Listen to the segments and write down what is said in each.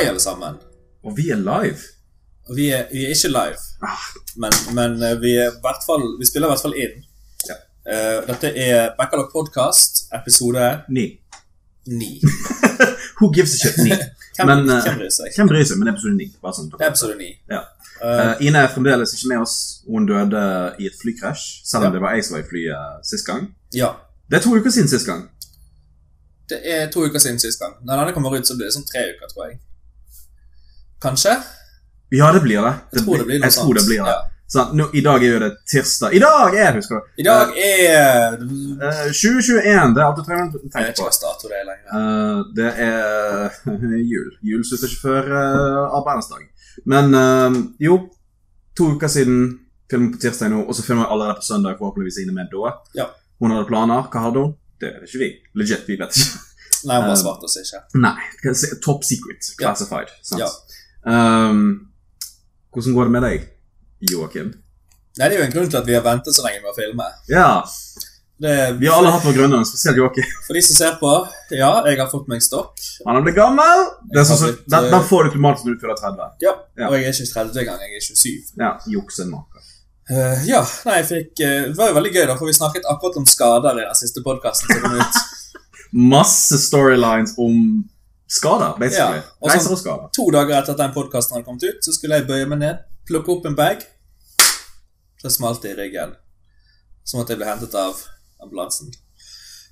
Hei, alle sammen. Og vi er live. Og vi er, vi er ikke live, Ah, men, men eh, vi, fall, vi spiller i hvert fall inn. Ja. Uh, dette er Backalog Podcast, episode ni. 9. Who gives a shit? Ni. Hvem, Men, uh, hvem bryr seg? Hvem bryr seg? Men episode ni. Sånn. Det er episode 9. Ja. Eh, Ine er fremdeles ikke med oss. Hun døde i et flykrasj, selv om Ja. det var jeg som var i flyet sist gang. ja. Det er to uker siden sist gang. Det er to uker siden sist gang. Når denne kommer ut, så blir det sånn tre uker, tror jeg. Kanskje? Ja, det blir det. Jeg tror det blir noe jeg tror det blir det. Ja. Sånn, nå, I dag er jo det tirsdag. I dag er, husker du, I dag er uh, 2021. Det er alt du trenger å Jeg vet ikke hva dato det er lenger. Uh, det er jul. Jul slutter ikke før uh, arbeidernes dag. Men uh, jo, to uker siden filmen på tirsdag nå, og så filmer jeg allerede på søndag. Forhåpentligvis inne med da. Ja. Hun hadde planer. Hva hadde hun? Det vet ikke vi. Legit, vi vet ikke. Nei, hun bare Eh, svarte oss ikke. Nei. Top secret. Ja. Classified. Sant? Ja. Um, hvordan går det med deg, Joakim? Nei, Det er jo en grunn til at vi har ventet så lenge med å filme. Ja, Det, vi har alle hatt noen grunner, spesielt Joakim. For de som ser på, ja, jeg har fått meg stokk. Han er blitt gammel. Det er sånn, har blitt, den, eh, den får du automatisk når du fyller 30. Ja, Ja. Og jeg er ikke 30 engang, jeg er 27. Ja, Juksemaker. Uh, ja, nei, jeg fikk uh, Det var jo veldig gøy, da, for vi snakket akkurat om skader i den siste podkasten som kom ut. Masse storylines om skader, basically. Ja, og sånn- Reiser og skader. To dager etter at den podkasten hadde kommet ut, så skulle jeg bøye meg ned, plukke opp en bag. Så smalt det i ryggen. Som at jeg ble hentet av ambulansen.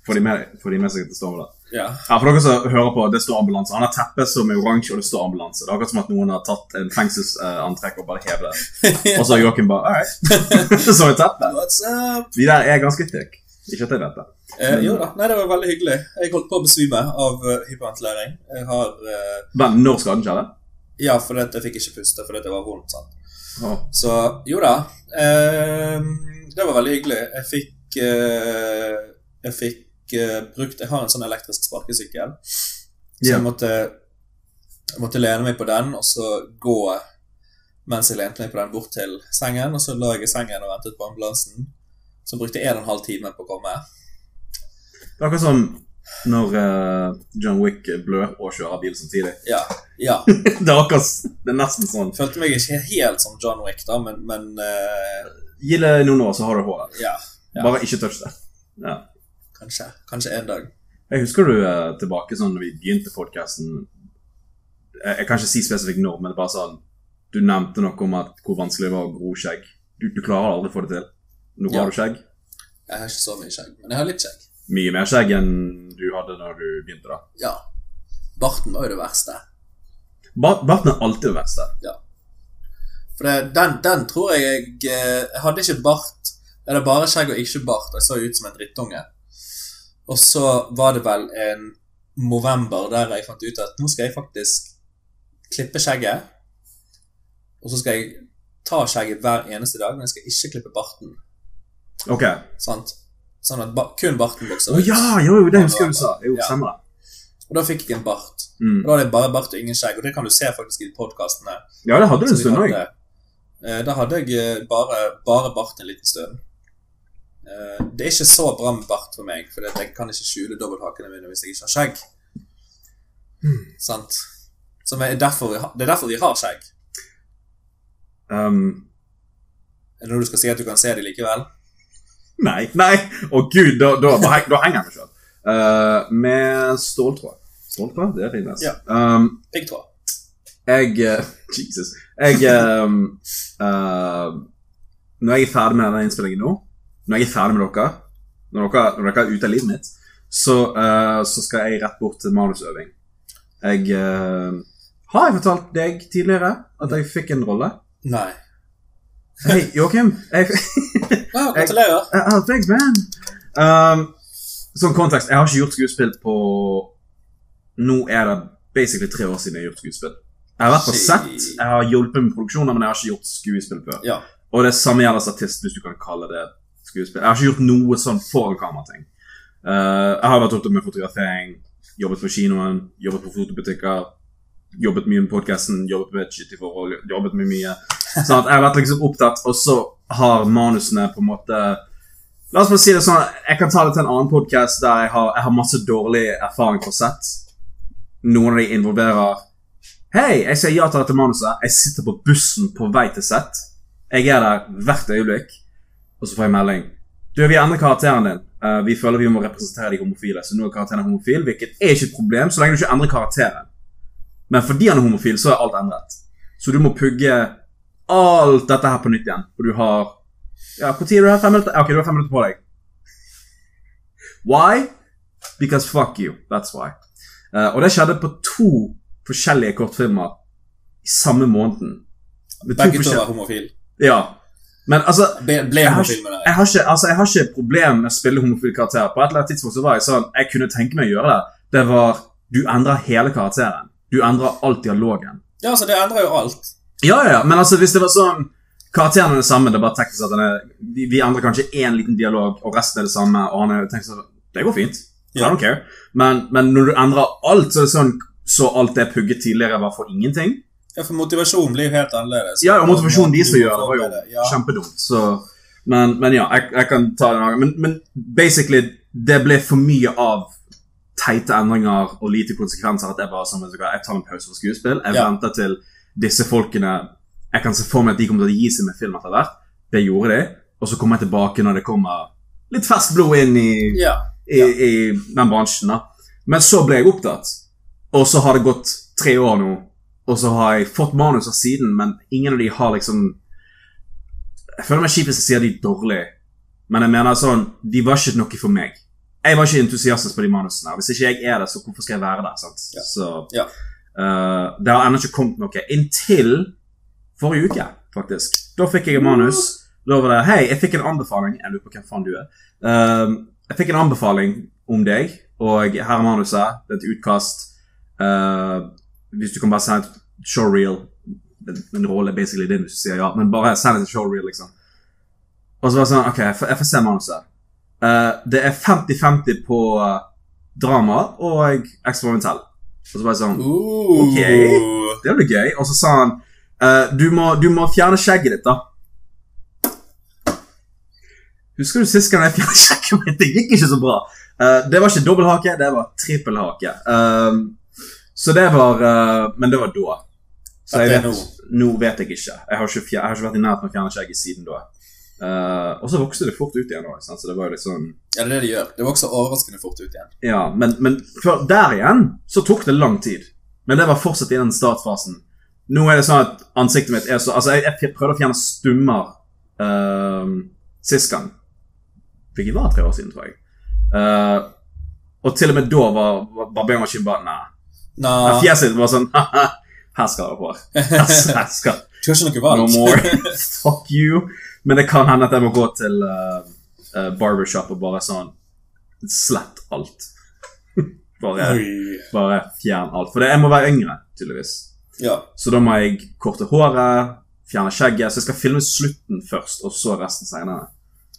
Får de med, får de med seg at det står der. Ja. Ja, for dere som hører på, det står ambulanse. Han har teppe som er oransje, og det står ambulanse. Det er akkurat som at noen har tatt en fengselsantrekk og bare hevet det. Og så har Joakim bare All right. så er teppet. What's up? De der er ganske thick. Ikke at jeg det. Eh, jo da, nei, det var veldig hyggelig. Jeg holdt på å besvime av uh, hyperventilering. Jeg har eh, Men når skaden skjedde? Ja, fordi jeg fikk ikke puste fordi det var vondt. Å, Så jo da. Eh, det var veldig hyggelig. Jeg fikk eh, Jeg fikk eh, brukt Jeg har en sånn elektrisk sparkesykkel. Så jeg måtte, jeg måtte lene meg på den, og så gå mens jeg lente meg på den bort til sengen. Og så lå jeg i sengen og ventet på ambulansen. Så brukte en og en halv time på å komme. Det er akkurat som når uh, John Wick blør og kjører bil samtidig. Ja. ja. det er akkurat Det er nesten sånn. Følte meg ikke helt som John Wick, da, men, men uh... Gi det noen år, så har du håret. ja. Ja. Bare ikke touch det. Ja. Kanskje. Kanskje en dag. Jeg husker du uh, tilbake sånn når vi begynte podkasten jeg, jeg kan ikke si spesifikt når, men det bare sånn Du nevnte noe om at hvor vanskelig det var å gro skjegg. Du, du klarer aldri å få det til. Nå Ja. har du skjegg. Jeg har ikke så mye skjegg, men jeg har litt skjegg. Mye mer skjegg enn du hadde når du begynte. da. Ja. Barten var jo det verste. Bar- Barten er alltid det verste. Ja. For det, den, den tror jeg jeg eh, Jeg hadde ikke bart. Eller bare skjegg og ikke bart. Jeg så ut som en drittunge. Og så var det vel en november der jeg fant ut at nå skal jeg faktisk klippe skjegget. Og så skal jeg ta skjegget hver eneste dag, men jeg skal ikke klippe barten. Ok. Sant? Sånn at ba kun barten vokser ut. ut. ja, jo, det husker jeg du sa. Jo, Ja. stemmer. Og da fikk jeg en bart. Mm. Da hadde jeg bare bart og ingen skjegg, og det kan du se faktisk i podkastene. Ja, det hadde du en stund òg. Eh, Da hadde jeg eh, bare, bare bart en liten stund. Eh, Det er ikke så bra med bart for meg, for jeg kan ikke skjule dobbelthakene mine hvis jeg ikke har skjegg. Sant? Som er derfor det er derfor vi har skjegg. Um, Er det noe du skal si at du kan se dem likevel? nei, nei! Å gud, da, da, da, da henger jeg meg sjøl. med ståltråd. Ståltråd, det finnes. Ja. Um, Piggtråd. jeg uh, Jesus. Jeg um, uh, Når jeg er ferdig med denne innspillingen nå, når jeg er ferdig med dere, når dere, når dere er ute av livet mitt, så, uh, så skal jeg rett bort til manusøving. Jeg uh, Har jeg fortalt deg tidligere at jeg fikk en rolle? Nei. Hei, Joakim. Gratulerer. Oh, thanks, man. Um, som kontekst, jeg har ikke gjort skuespill på Nå er det basically tre år siden jeg har gjort skuespill. Jeg har vært på sett, jeg har hjulpet med produksjoner, men jeg har ikke gjort skuespill før. Ja. Og det samme gjelder statist, hvis du kan kalle det skuespill. Jeg har ikke gjort noe sånn foran kamera-ting. Uh, jeg har vært opptatt med fotografering, jobbet på kinoen, jobbet på fotobutikker, jobbet mye med podkasten, jobbet med shitty forhold, jobbet med mye. Sånn at jeg har vært liksom opptatt, og så har manusene på en måte La oss bare si det sånn, jeg kan ta det til en annen podkast der jeg har, jeg har masse dårlig erfaring fra sett. Noen av de involverer Hei, jeg sier ja til dette manuset. Jeg sitter på bussen på vei til sett. Jeg er der hvert øyeblikk. Og så får jeg melding. Du, vi endrer karakteren din. Uh, vi føler vi må representere de homofile, så nå er karakteren homofil, hvilket er ikke et problem så lenge du ikke endrer karakteren. Men fordi han er homofil, så er alt endret. Så du må pugge alt dette her på nytt igjen. Og du har Ja, når er du her? Fem minutter? Ok, du har fem minutter på deg. Why? Because fuck you. That's why. Uh, og det skjedde på to forskjellige kortfilmer i samme måneden. Begge to var homofil. Ja. Men altså Ble, ble jeg har, med deg. jeg, har ikke, altså, jeg har ikke problem med å spille homofil karakter. På et eller annet tidspunkt så var jeg sånn Jeg kunne tenke meg å gjøre det. Det var Du endrer hele karakteren. Du endrer alt dialogen. Ja, altså, det endrer jo alt. Ja, ja, ja, men altså hvis det var sånn Karakterene er det samme, det er bare teknisk at den er, vi, vi endrer kanskje én liten dialog, og resten er det samme, og han er tenkt sånn Det går fint. I don't care. Men, men når du endrer alt, så er det sånn Så alt det pugget tidligere var for ingenting. Ja, for motivasjonen blir jo helt annerledes. Ja, og motivasjonen de som gjør det, var jo ja. kjempedumt. Så, men, men ja, jeg, jeg kan ta det en gang. Men, men basically, det ble for mye av teite endringer og lite konsekvenser at jeg bare sånn, jeg tar en pause fra skuespill. Jeg Ja. venter til disse folkene Jeg kan se for meg at de kommer til å gi seg med film etter hvert. Det gjorde de. Og så kommer jeg tilbake når det kommer litt ferskt blod inn i, Ja. i, i den bransjen. da. Men så ble jeg opptatt, og så har det gått tre år nå, og så har jeg fått manuser siden, men ingen av de har liksom Jeg føler meg kjip hvis jeg sier de er dårlige, men jeg mener sånn De var ikke noe for meg. Jeg var ikke entusiastisk på de manusene. Hvis ikke jeg er det, så hvorfor skal jeg være der? sant? Ja. Så Ja. Uh, Det har ennå ikke kommet noe. Inntil forrige uke, faktisk. Da fikk jeg en manus. Da var det Hei, jeg fikk en anbefaling. Jeg lurer på hvem faen du er. Uh, jeg fikk en anbefaling om deg, og her er manuset. Det er et utkast. Uh, hvis du kan bare sende et showreel En- En rolle er basically din hvis du sier ja, men bare send et showreel, liksom. Og så var det sånn Ok, jeg får se manuset. Uh, det er 50-50 på uh, drama og eksperimentell. Og så bare sånn. Ok. Det blir gøy. Og så sa han uh, du, må, du må fjerne skjegget ditt, da. Husker du sist gang jeg fjernet skjegget mitt? Det gikk ikke så bra. Uh, det var ikke dobbelthake, det var trippelhake. Uh, så det var eh, Men det var da. Så vet, nå vet jeg ikke. Jeg har ikke, jeg har ikke vært i nærheten av å fjerne skjegget siden da. Eh, og så vokste det fort ut igjen Også, så det var jo litt sånn Ja, det er det de gjør. Det vokser overraskende fort ut igjen. ja, men, men før, der igjen så tok det lang tid. Men det var fortsatt i den startfasen. Nå er det sånn at ansiktet mitt er så Altså, jeg, jeg prøvde å fjerne stummer uh, sist gang. Hvilket var tre år siden, tror jeg. Uh, og til og med da var var barbermaskinen bare Nei. Nah. Fjeset var sånn Her skal det hår. Her, her skal du har ikke noe valg. No more. Fuck you. Men det kan hende at jeg må gå til uh, barbershop og bare sånn Slett alt. bare, bare fjern alt. For det, jeg må være yngre, tydeligvis. Ja. Så da må jeg korte håret, fjerne skjegget. Så jeg skal filme slutten først, og så resten seinere.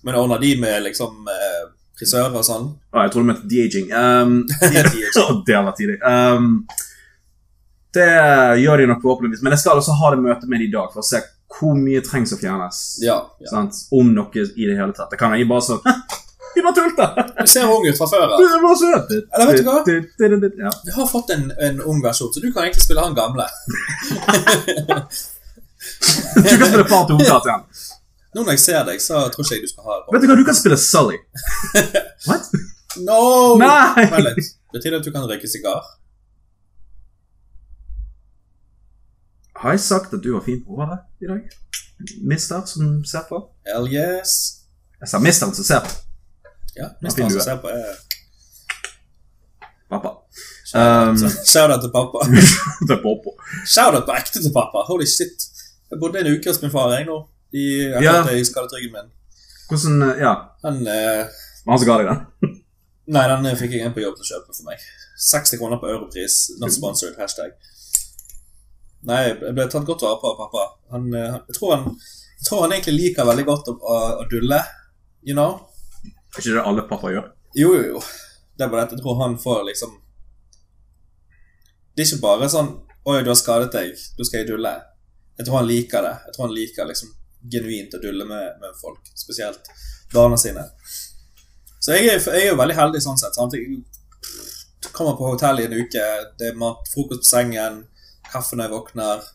Men ordner de med liksom eh, frisører og sånn? Ah, jeg tror du mente de-aging. Um, det det var tidlig. Um, det gjør de nok forhåpentligvis. Men jeg skal også ha det møtet med de i dag for å se hvor mye trengs å fjernes. Ja. ja. Sant? Om noe i det hele tatt. Det kan jeg bare så Vi bare tulte! Du ser ung ut fra før Du av. er bare søt! Eller vet du hva? Du har fått en, en ung versjon, så du kan egentlig spille han gamle. Du kan spille far til igjen. Nå når jeg ser deg, så tror ikke jeg du skal ha det. Vet du hva, du kan spille Sully. What? No! Nei! Vent litt. Betyr det at du kan røyke sigar? Har jeg sagt at du var fin på håret i dag? Mister som ser på? Hell yes. Jeg sa misteren som ser på. Ja, misteren som er. ser på er Pappa. Um, Shout-out til pappa. til pappa. Shout-out på ekte til pappa. Holy shit. Jeg bodde en uke hos min far jeg nå. I, jeg Ja. i jeg min. Hvordan eh, Ja, Han eh, han som ga deg den? Nei, den eh, fikk jeg en på jobb til å kjøpe for meg. 60 kroner på europris. Not sponsored. Hashtag. Nei, jeg ble tatt godt vare på av pappa. Han, eh, jeg, tror han, jeg tror han egentlig liker veldig godt å, å, å dulle. You know? Er ikke det alle pappa gjør? Jo, jo, jo. Det er bare det jeg tror han får liksom Det er ikke bare sånn 'Oi, du har skadet deg. Du skal jeg dulle.' Jeg tror han liker det. Jeg tror han liker liksom genuint å dulle med, med folk. Spesielt barna sine. Så jeg er, jeg er jo veldig heldig sånn sett. Sant? Jeg kommer på hotell i en uke, det er mat, frokost på sengen, kaffe når jeg våkner.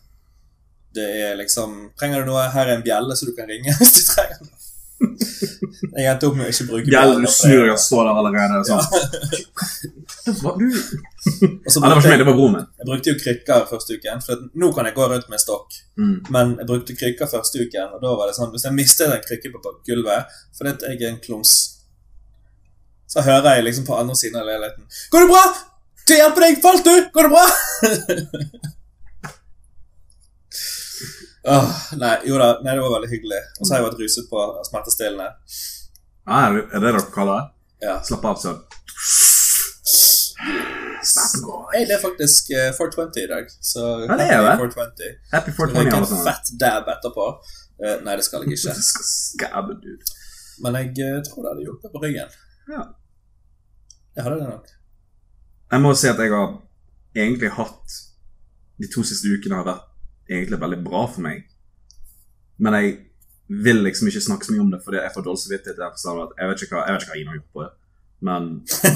Det er liksom Trenger du noe? Her er en bjelle så du kan ringe hvis du trenger noe. Jeg endte opp med å ikke bruke bjellen. du for snur deg og står der allerede. Sånn. Det var, du... Og så Ja, det var ikke meg, det var broren min. jeg brukte jo krykker første uken, for nå kan jeg gå rundt med stokk. Mm. Men jeg brukte krykker første uken, og da var det sånn Hvis jeg mistet en krykke på gulvet fordi jeg er en klums, så hører jeg liksom på andre siden av leiligheten Går det bra? Til hjelpe deg? Falt du? Går det bra? Åh, nei, jo da, nei, det var veldig hyggelig. Og så har jeg vært ruset på smertestillende. Ah, er det det dere kaller det? Ja. Slapp av, sønn. Hey, det er faktisk uh, 420 i dag, så Ja, det er det. 420. Happy Så 420, jeg en fett dab etterpå. Uh, nei, det skal jeg ikke. Dude. Men jeg uh, tror det hadde hjulpet på ryggen. Ja. Jeg hadde det nok. Jeg må si at jeg har egentlig hatt De to siste ukene har vært egentlig veldig bra for meg. Men jeg vil liksom ikke snakke så mye om det, fordi jeg får dårlig samvittighet. Jeg vet ikke hva, jeg vet ikke hva Ina har gjort på det. Men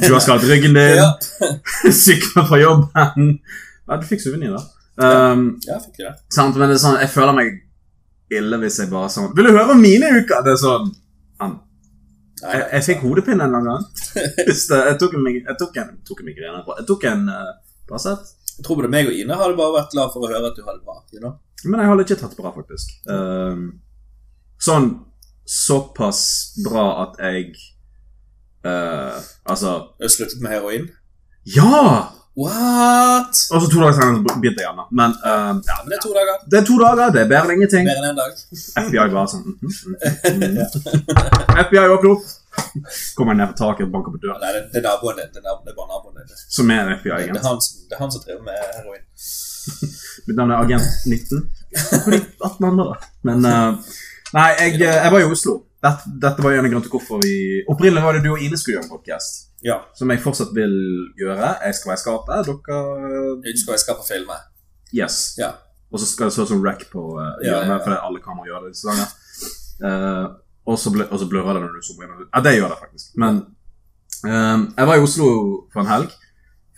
du har skadet ryggen din, Ja, sykla fra jobben Ja, du fikk souvenir, da. Um, ja jeg fikk det. sant, men det er sånn, jeg føler meg ille hvis jeg bare sånn Vil du høre om mine uker? Det er sånn han, jeg, jeg fikk hodepine en eller annen gang. Jeg tok en, jeg tok en, tok en migrene. Jeg tok en uh, Paracet. Jeg tror både meg og Ine hadde bare vært glad for å høre at du hadde det bra. You know? Men jeg har ikke tatt bra, faktisk. Um, sånn såpass bra at jeg uh, Altså har sluttet med heroin? Ja! What? Og så to dager senere begynte jeg igjen. Men uh, ja, Men det er to dager. det er to dager, det er bedre enn ingenting. Bedre enn en dag. FBI bare sånn mhm, mhm. FBI åpner opp! Kommer ned på taket og banker på døra. Nei, det, det er naboen din. Det er, er bare naboen din. Som er en er FBI-agent. Det, det er han som driver med heroin. Mitt navn er Agent 19. Og de 18 andre, da. Men uh, Nei, jeg, eh, jeg var i Oslo. Dette, dette var jo en av grunnene til hvorfor vi Opprinnelig var det du og Ine skulle gjøre en podcast. Ja. Som jeg fortsatt vil gjøre. Jeg skal være skapet. Dere Du skal være skapet og filme. Yes. Ja. Og så skal det stå som rack på uh, Ja, ja, hjørnet, ja. fordi alle kameraer gjør det disse dager. Uh, og så ble- og så blurrer det når du zoomer inn. Ja, det gjør det faktisk. Men um, jeg var i Oslo for en helg.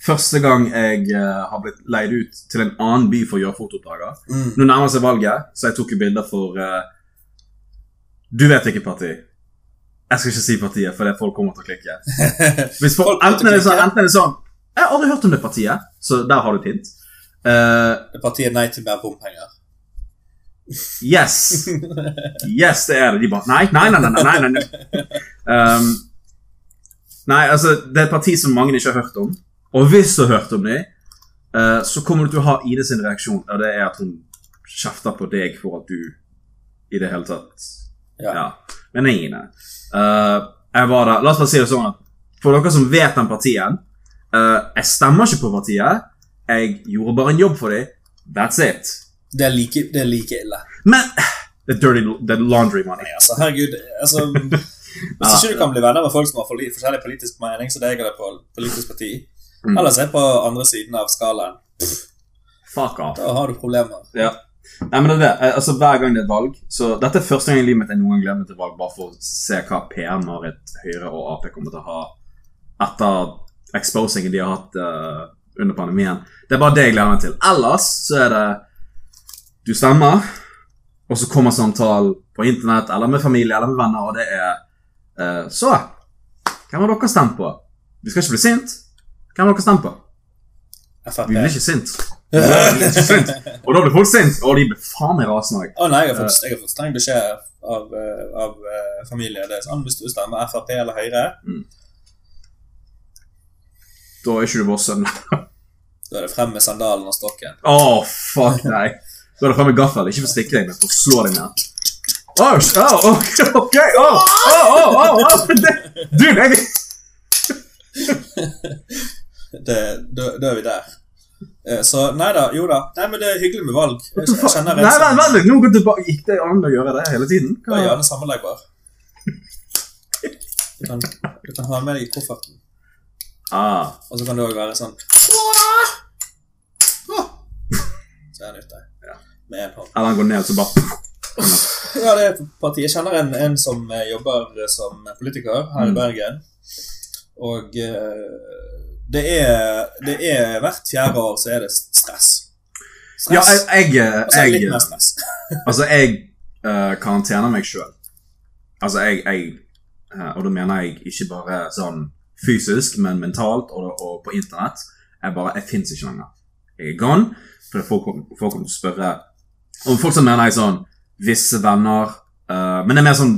Første gang jeg uh, har blitt leid ut til en annen by for å gjøre fotooppdrager. Mm. Nå nærmer seg valget, så jeg tok jo bilder for uh, Du vet ikke parti. Jeg skal ikke si partiet, for det folk kommer til å klikke. Hvis folk, enten, er det sånn, enten er det sånn Jeg har aldri hørt om det partiet, så der har du et hint. Uh, Det er partiet Nei til mer bompenger. Yes! Yes, det er det. De bare Nei, nei, nei. nei, nei, nei, nei. Um, nei, altså, det er et parti som mange ikke har hørt om. Og hvis du har hørt om dem, uh, så kommer du til å ha Ine sin reaksjon. Og det er at hun kjefter på deg for at du i det hele tatt Ja. Ja. Men nei, Ine. Uh, jeg var der La oss bare si det sånn at for dere som vet den partien uh, Jeg stemmer ikke på partiet. Jeg gjorde bare en jobb for dem. That's it. Det er like, det er like ille. Men The dirty the laundry money. Nei, altså, herregud. Altså, hvis ikke du kan bli venner med folk som har for forskjellig politisk mening, så deg eller på politisk parti, Mm. eller se på andre siden av skalaen, Fuck off. da har du problemer. Ja. Nei, men det er det. Eh, Altså, Hver gang det er valg Så Dette er første gang i livet mitt jeg noen gang gleder meg til valg, bare for å se hva PR-Marit, Høyre og Ap kommer til å ha etter exposingen de har hatt uh, under pandemien. Det er bare det jeg gleder meg til. Ellers så er det Du stemmer, og så kommer samtalen på internett eller med familie eller med venner, og det er eh, Så Hvem har dere stemt på? Vi skal ikke bli sint. Hvem har dere stemt på? Vi blir ikke sint. Sint. Og da blir folk sint, og de blir faen meg rasende. Å nei, jeg har fått, jeg har fått streng beskjed av, eh, av uh, familie. Det er sånn, Hvis du stemmer Frp eller Høyre, Da er ikke du vår sønn. da er det frem med sandalen og stokken. Å, fuck nei. Da er det med gaffel. Ikke for å stikke deg, men for å slå deg ned. Oh, oh, ok, ok, oh, oh, oh, oh, å, Du, jeg Det, da, er vi der. Eh, Så nei da, jo da. Nei, men det er hyggelig med valg. Jeg, jeg kjenner Nei, nei, vent. Nå går det bare, Gikk det an å gjøre det hele tiden? Hva? Hva? gjerne sammenleggbar. Du kan, du kan ha med deg i kofferten, Ah, og så kan du òg være sånn! Så er han ute. Med hånd. eller han går ned, så bare Ja, det er partiet. Jeg kjenner en, en som eh, jobber som politiker her i Mm. Bergen. Og eh, det er, det er Hvert fjerde år så er det stress. Stress. Ja, jeg, jeg, og så er jeg, litt mer stress. Altså, jeg uh, karantener meg sjøl. Altså, jeg, jeg uh, Og da mener jeg ikke bare sånn fysisk, men mentalt og, og på internett. Jeg bare, jeg fins ikke lenger. Jeg er gone. For folk, folk kommer til å spørre Og folk som mener jeg sånn Visse venner uh, Men det er mer sånn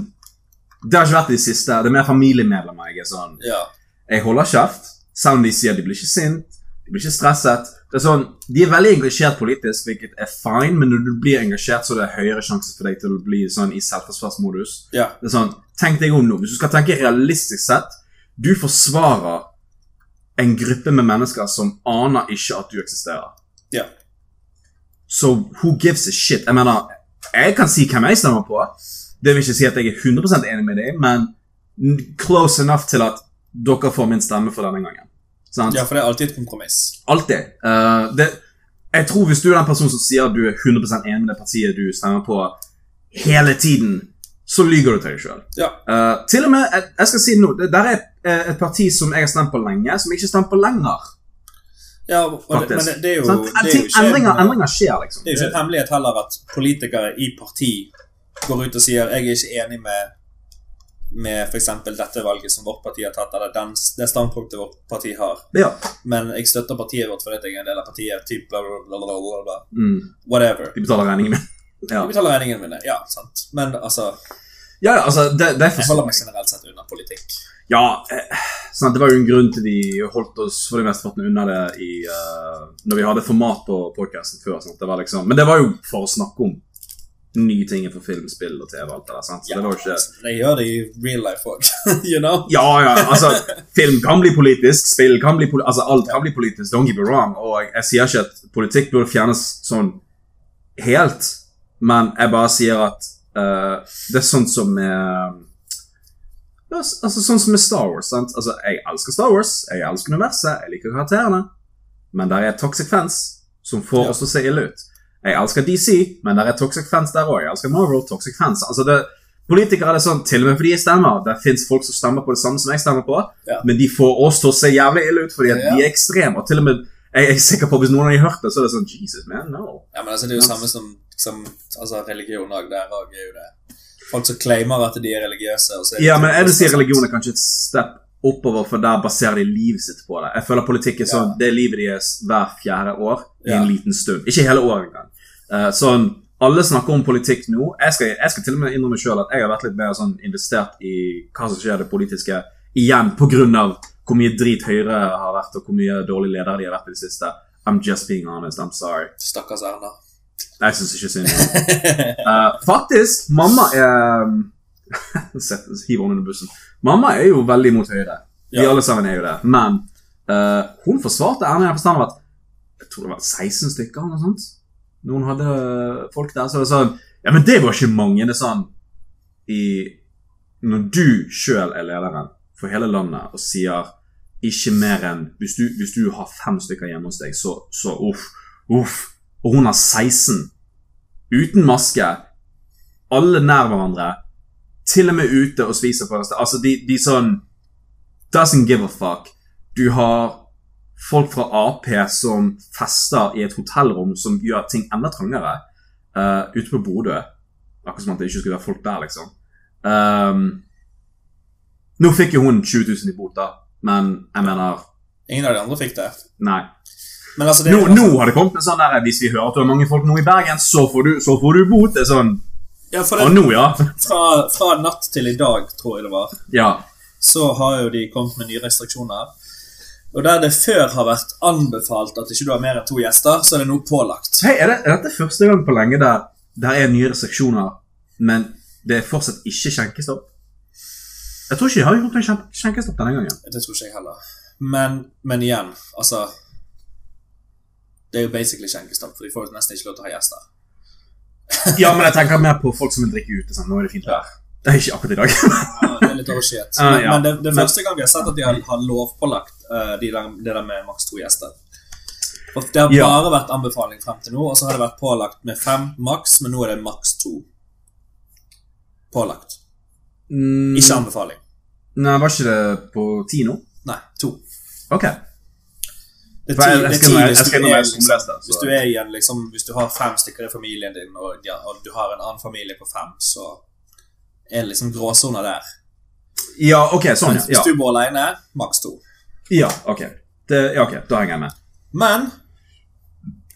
Det har ikke vært de det siste. Det er mer familiemedlemmer jeg er sånn Ja. jeg holder kjeft, selv om de sier de blir ikke sint, de blir ikke stresset. Det er sånn, De er veldig engasjert politisk, hvilket er fine, men når du blir engasjert, så er det høyere sjanse for deg til å bli sånn i selvforsvarsmodus. ja. Det er sånn, Tenk deg om nå. Hvis du skal tenke realistisk sett, du forsvarer en gruppe med mennesker som aner ikke at du eksisterer. Ja. Så who gives a shit? Jeg mener, jeg kan si hvem jeg stemmer på. Det vil ikke si at jeg er 100% enig med dem, men close enough til at dere får min stemme for denne gangen. Sant? ja, for det er alltid et kompromiss. Alltid. Uh, det, jeg tror hvis du er den personen som sier at du er 100% enig med det partiet du stemmer på hele tiden, så lyver du til deg sjøl. Ja. til og med, jeg, jeg skal si noe, det der er eh, et parti som jeg har stemt på lenge, som jeg ikke stemmer på lenger. Ja det, men det, det er jo, det er jo ikke, endringer, endringer skjer, liksom. det er jo ikke en hemmelighet heller at politikere i parti går ut og sier jeg er ikke enig med med f.eks. dette valget som vårt parti har tatt, eller den, det standpunktet vårt parti har. Ja. Men jeg støtter partiet vårt fordi jeg er en del av partiet. Typ bla, bla, bla, bla, bla, bla. Mm. Whatever. De betaler regningen min. Ja. De betaler regningen mine. Ja, sant. Men altså, ja, altså, det, det er jeg holder meg generelt sett unna politikk. Ja, sant, det var jo en grunn til de holdt oss for det meste unna det i, eh, når vi hadde format på podcasten før. Sant? Det var liksom, men det var jo for å snakke om nye ting for film, spill og TV. alt det der, sant? Så Ja, det var jo ikke... De gjør det i real life òg, you know? Ja, ja, altså, film kan bli politisk, spill kan bli politisk, altså alt kan bli politisk, don't get me wrong, og jeg, jeg sier ikke at politikk burde fjernes sånn helt, men jeg bare sier at uh, det er sånn som med, s- altså sånn som med Star Wars, sant? Altså, jeg elsker Star Wars, jeg elsker universet, jeg liker karakterene, men der er toxic fans som får oss til å se ille ut. Jeg elsker DC, men der er toxic fans der også. Jeg elsker Marvel, toxic fans. Altså det, politikere er det sånn, til og med fordi jeg stemmer. Det finnes folk som stemmer på det samme som jeg stemmer på, Ja. men de får oss til å se jævlig ille ut fordi at Ja. de er ekstreme. Og til og med, jeg er sikker på hvis noen har hørt det, så er det sånn, Jesus, man, no. Ja, men altså, det er jo samme som, som altså, religion òg. Der òg er jo det folk som claimer at de er religiøse. Er Ja, men jeg vil si religion er kanskje et step oppover, for der baserer de livet sitt på det. Jeg føler politikk er sånn, Ja. det er livet deres hver fjerde år i en liten stund. Ikke hele året engang. Uh, sånn, alle snakker om politikk nå. Jeg skal, jeg skal til og med innrømme selv at jeg har vært litt mer sånn investert i hva som skjer i det politiske, igjen av hvor mye drit Høyre har vært, og hvor mye dårlige ledere de har vært i det siste. I'm just being honest, I'm sorry. Stakkars Erna. Jeg syns ikke synd. Eh, faktisk, mamma er Hiv henne under bussen. Mamma er jo veldig mot Høyre. Vi Ja. alle sammen er jo det. Men uh, hun forsvarte Erna i den forstand at jeg tror det var 16 stykker eller noe sånt. Noen hadde folk der, så det sånn Ja, men det var ikke mange. Det er sånn i Når du sjøl er lederen for hele landet og sier ikke mer enn hvis du, hvis du har fem stykker hjemme hos deg, så, så uff, uff. Og hun har 16. Uten maske. Alle nær hverandre. Til og med ute og spiser på restaurant. Altså, de, de sånn Doesn't give a fuck. Du har folk fra Ap som fester i et hotellrom som gjør ting enda trangere. uh, ute på Bodø. Akkurat som at det ikke skulle være folk der, liksom. Um, nå fikk jo hun 20 000 i bot, da. Men jeg mener Ingen av de andre fikk det. Nei. Men altså, det Nå, altså, nå har det kommet en sånn der Hvis vi hører at du har mange folk nå i Bergen, så får du, så får du bot. Det er sånn ja, for det, Og nå, ja. fra, fra natt til i dag, tror jeg det var, Ja. så har jo de kommet med nye restriksjoner. Og der det før har vært anbefalt at ikke du har mer enn to gjester, så er det nå pålagt. Hei, er, det, er dette første gang på lenge der der er nye restriksjoner, men det er fortsatt ikke skjenkestopp? Jeg tror ikke de har gjort en skjen- skjenkestopp denne gangen. Det tror ikke jeg heller. Men, men igjen, altså Det er jo basically skjenkestopp, for de får jo nesten ikke lov til å ha gjester. Ja, men jeg tenker mer på folk som vil drikke ute. Sånn. Nå er det fint vær. Det er ikke akkurat i dag. Ja, det er litt overshit. Ah, Men, ja. men det, det første gang vi har sett at de har, har lovpålagt uh, de der, det der med maks to gjester. Og Det har Ja. bare vært anbefaling frem til nå, og så har det vært pålagt med fem maks, men nå er det maks to. Pålagt. Mm, Ikke anbefaling. Nei, var ikke det på ti nå? Nei, to. Ok. Det er ti- hvis du er jeg liksom- Hvis du har fem stykker i familien din, og, ja, og du har en annen familie på fem, så er det liksom gråsoner der. Ja, ok, sånn, ja. Hvis du bor alene, maks to. Ja, ok. Det, ja, ok, Da henger jeg med. Men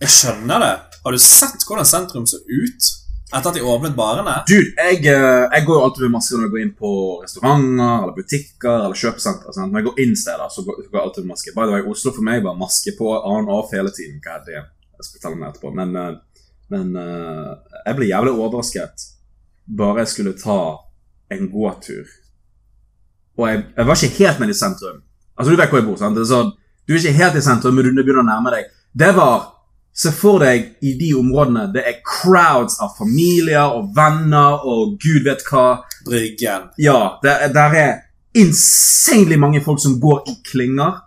jeg skjønner det. Har du sett hvordan sentrum så ut etter at de åpnet barene? Dude, jeg, eh, jeg går jo alltid med maske når jeg går inn på restauranter eller butikker eller kjøpesentre. sant? Når jeg går inn steder, så går, jeg alltid med maske. By the way, Oslo for meg var maske på, on off hele tiden. Hva er det? Jeg skal fortelle meg etterpå. Men, eh, men eh, jeg ble jævlig overrasket bare jeg skulle ta en gåtur. Og jeg, jeg var ikke helt nede i sentrum. Altså, du vet hvor jeg bor, sant? Sånn, du er ikke helt i sentrum, men du begynner å nærme deg. Det var Se for deg i de områdene det er crowds av familier og venner og gud vet hva. Bryggen. Ja, der, der er insanely mange folk som går i klynger.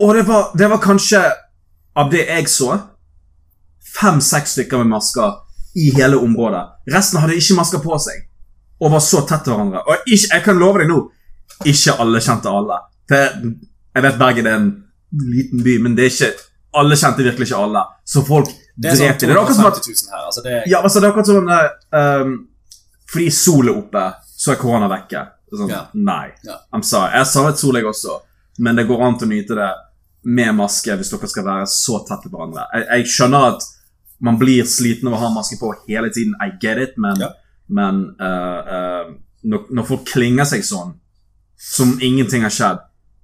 Og det var, det var kanskje, av det jeg så, fem-seks stykker med masker i hele området. Resten hadde ikke masker på seg og var så tett til hverandre. Og ikke, jeg kan love deg nå, ikke alle kjente alle. Det, jeg vet Bergen er en liten by, men det er ikke alle kjente virkelig ikke alle. Så folk drepte sånn drep i det. Er akkurat som at her. Altså det ja, altså det er akkurat som der ehm, Fordi sol er oppe, så er korona vekke. Sånn, Ja. Nei. Ja. I'm sorry. Jeg savnet sol, jeg også. Men det går an til å nyte det med maske hvis dere skal være så tett på hverandre. Jeg, jeg skjønner at man blir sliten av å ha maske på hele tiden. I get it, men, Ja. men uh, uh, når, når folk klinger seg sånn, som ingenting har skjedd,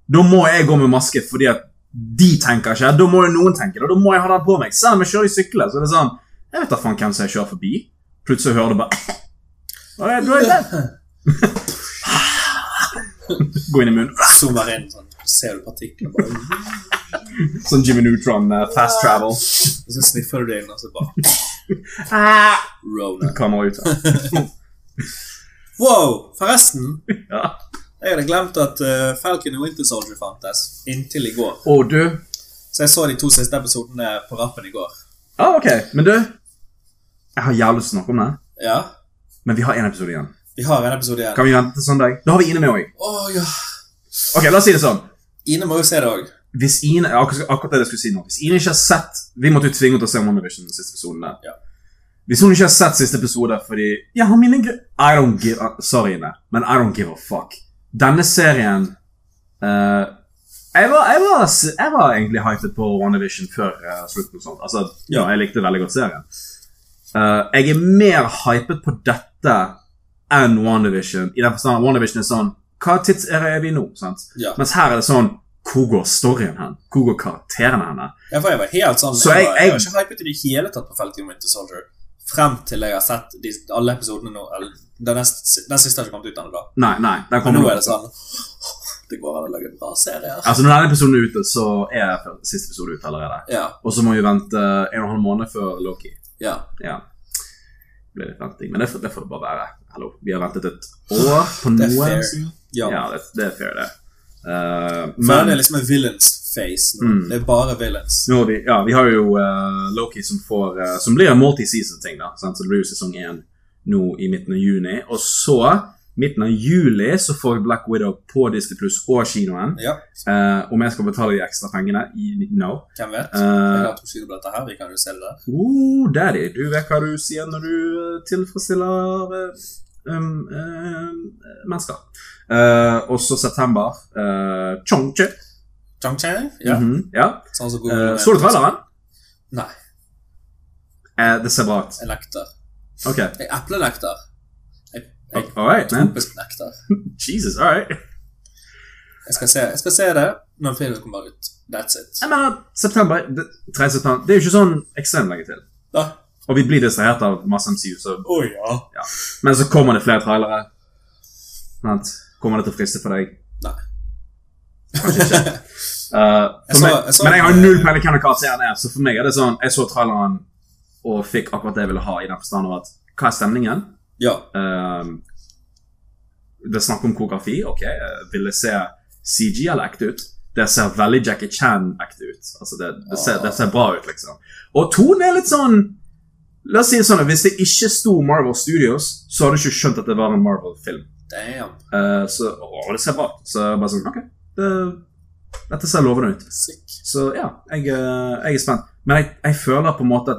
da må jeg gå med maske fordi at de tenker ikke. Da må jo noen tenke det, og da må jeg ha den på meg. Selv om jeg kjører i sykler, så er det sånn Jeg vet da faen hvem som jeg kjører forbi. Plutselig hører du bare «Å, ja, du er det. Gå inn i munnen. zoomer inn, sånn, ser du partiklene bare Sånn Jimmy Neutron uh, fast travel. Og så sniffer du det inn, og så bare Rona. Kommer ut. Wow! Forresten, Ja. Jeg hadde glemt at uh, Falcon og Winter Soldier fantes inntil i går. Og du Så jeg så de to siste episodene på rappen i går. ah, Ok, men du Jeg har jævlig lyst til å snakke om det, Ja, men vi har én episode igjen. vi har en episode igjen. Kan vi vente til søndag? Da har vi Ine med òg. Å ja. Ok, la oss si det sånn. Ine må jo se det òg. Hvis Ine akkurat, akkurat det jeg skulle si nå Hvis Ine ikke har sett Vi måtte jo tvinge henne til å se WandaVision den siste episoden der. Ja. Hvis hun ikke har sett siste episode fordi Jeg har mine gr... I don't give a, Sorry, Ine, men I don't give a fuck. Denne serien uh, jeg, var, jeg, var, jeg var egentlig hypet på WandaVision før uh, slutten. og sånt. Altså, ja, jeg likte veldig godt serien. Uh, jeg er mer hypet på dette enn WandaVision. I den forstand at WandaVision er sånn Hva tidsere er vi nå? sant? Ja. Mens her er det sånn Hvor går storyen hen? Hvor går karakterene henne? Ja, for jeg var helt sånn Så jeg, jeg- jeg var ikke hypet i det hele tatt på Falcon Winter Soldier. Frem til jeg har sett de, alle episodene nå. Eller, den, neste, den siste har ikke kommet ut ennå, da. Nei, nei. Den Men kommer nå er det sånn Det går an å lage en bra serie. her. Altså, Når denne episoden er ute, så er siste episode ute allerede. Ja. Og så må vi vente en og en halv måned før Loki. ja. Ja. Det blir litt venting, men det får det, får det bare være. Hallo, Vi har ventet et år på Det er noe. fair. Ja. Ja, det, det er fair, det. Uh, men, men det er liksom en villains face. Mm. Det er bare villains. har vi, ja, vi har jo uh, Loki som får uh, Som blir en multi-season-ting, da. Sant? Så det blir jo sesong én nå i midten av juni. Og så, midten av juli, så får vi Black Widow på Disney Pluss og kinoen. Ja, Uh, om jeg skal betale de ekstra pengene? I, no. hvem vet? Uh, Jeg har to sider på dette her. Vi kan jo se det. Oh, daddy, du vet hva du sier når du tilfredsstiller uh, um, mennesker. Og så september. Uh, Chongche. Chang-Chang? Ja. Mhm, ja. Sånn som uh, Eh, så du traileren? Nei. Eh, det ser bra ut. Jeg nekter. Okay. Jeg eplenekter. Jeg, jeg All right, tropisk nekter. Jesus, all right. Jeg skal, se, jeg skal se det når filmen kommer ut. That's it. Jeg mener, september, det, 3. september, det er jo ikke sånn ekstremt lenge til. Da. Og vi blir distrahert av masse MCU, så, oh, ja. men så kommer det flere trailere. Kommer det til å friste for deg? Eh, for Jeg så- meg, jeg så- men jeg har null peiling hvem karakteren er, så for meg er det sånn Jeg så traileren og fikk akkurat det jeg ville ha, i den forstand at Hva er stemningen? Ja. Uh, det er snakk om koreografi. Ok, jeg se CG eller ekte ut. Det ser veldig Jackie Chan-ekte ut. Altså det, det, ser, det ser bra ut, liksom. Og tonen er litt sånn La oss si det sånn at Hvis det ikke sto Marvel Studios, så hadde du ikke skjønt at det var en Marvel-film. Eh, så, å, det ser bra ut. Så bare sånn, ok. Det, Dette ser lovende ut. Sick. Så ja, jeg, eh, jeg er spent. Men jeg, jeg føler på en måte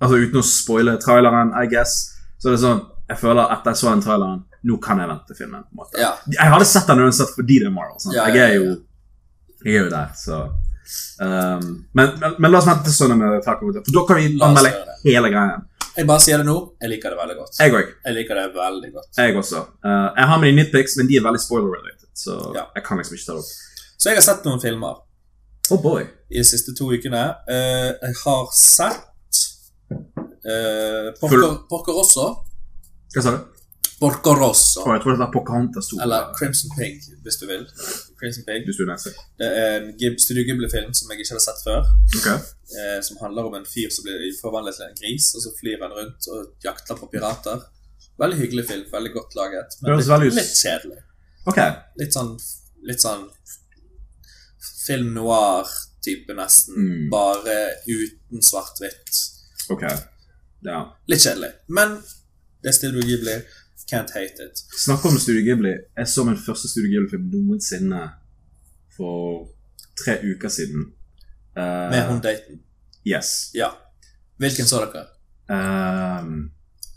Altså uten å spoile traileren, I guess, så er det sånn Jeg føler etter jeg så den traileren, nå kan jeg vente filmen. på en måte. Ja. Jeg hadde sett den uansett fordi det er Marvel. Sant? Ja, jeg, ja, er jo, jeg er jo der, så um, men, men, men la oss vente til søndag med Falcon for da kan vi anmelde hele greien. Jeg bare sier det nå. Jeg liker det veldig godt. Jeg. Jeg liker det veldig godt. Jeg også. Uh, jeg har de nitpics, men de er veldig spoiler-related, så Ja. jeg kan liksom ikke ta det opp. Så jeg har sett noen filmer Oh boy. i de siste to ukene. Uh, jeg har sett uh, Porco, Rosso. Hva sa du? Porco Rosso. Oh, jeg tror det er Pocahontas 2. Eller Crimson Pig, hvis du vil. Crimson Pig. Hvis du. Det er en Studio Ghibli-film som jeg ikke hadde sett før. Okay. Eh, som handler om en fyr som blir forvandlet til en gris, og så flyr han rundt og jakter på pirater. Veldig hyggelig film, veldig godt laget, men litt, veldig litt kjedelig. Ok. Litt sånn, litt sånn film noir-type, nesten. Mm. Bare uten svart-hvitt. Ok. Ja. Litt kjedelig. Men det er Studio Ghibli. Can't hate it. Snakk om Studio Ghibli. Jeg så min første Studio Ghibli-film noensinne for tre uker siden. Uh, Med hun daten. Yes. Ja. Hvilken så dere? Um,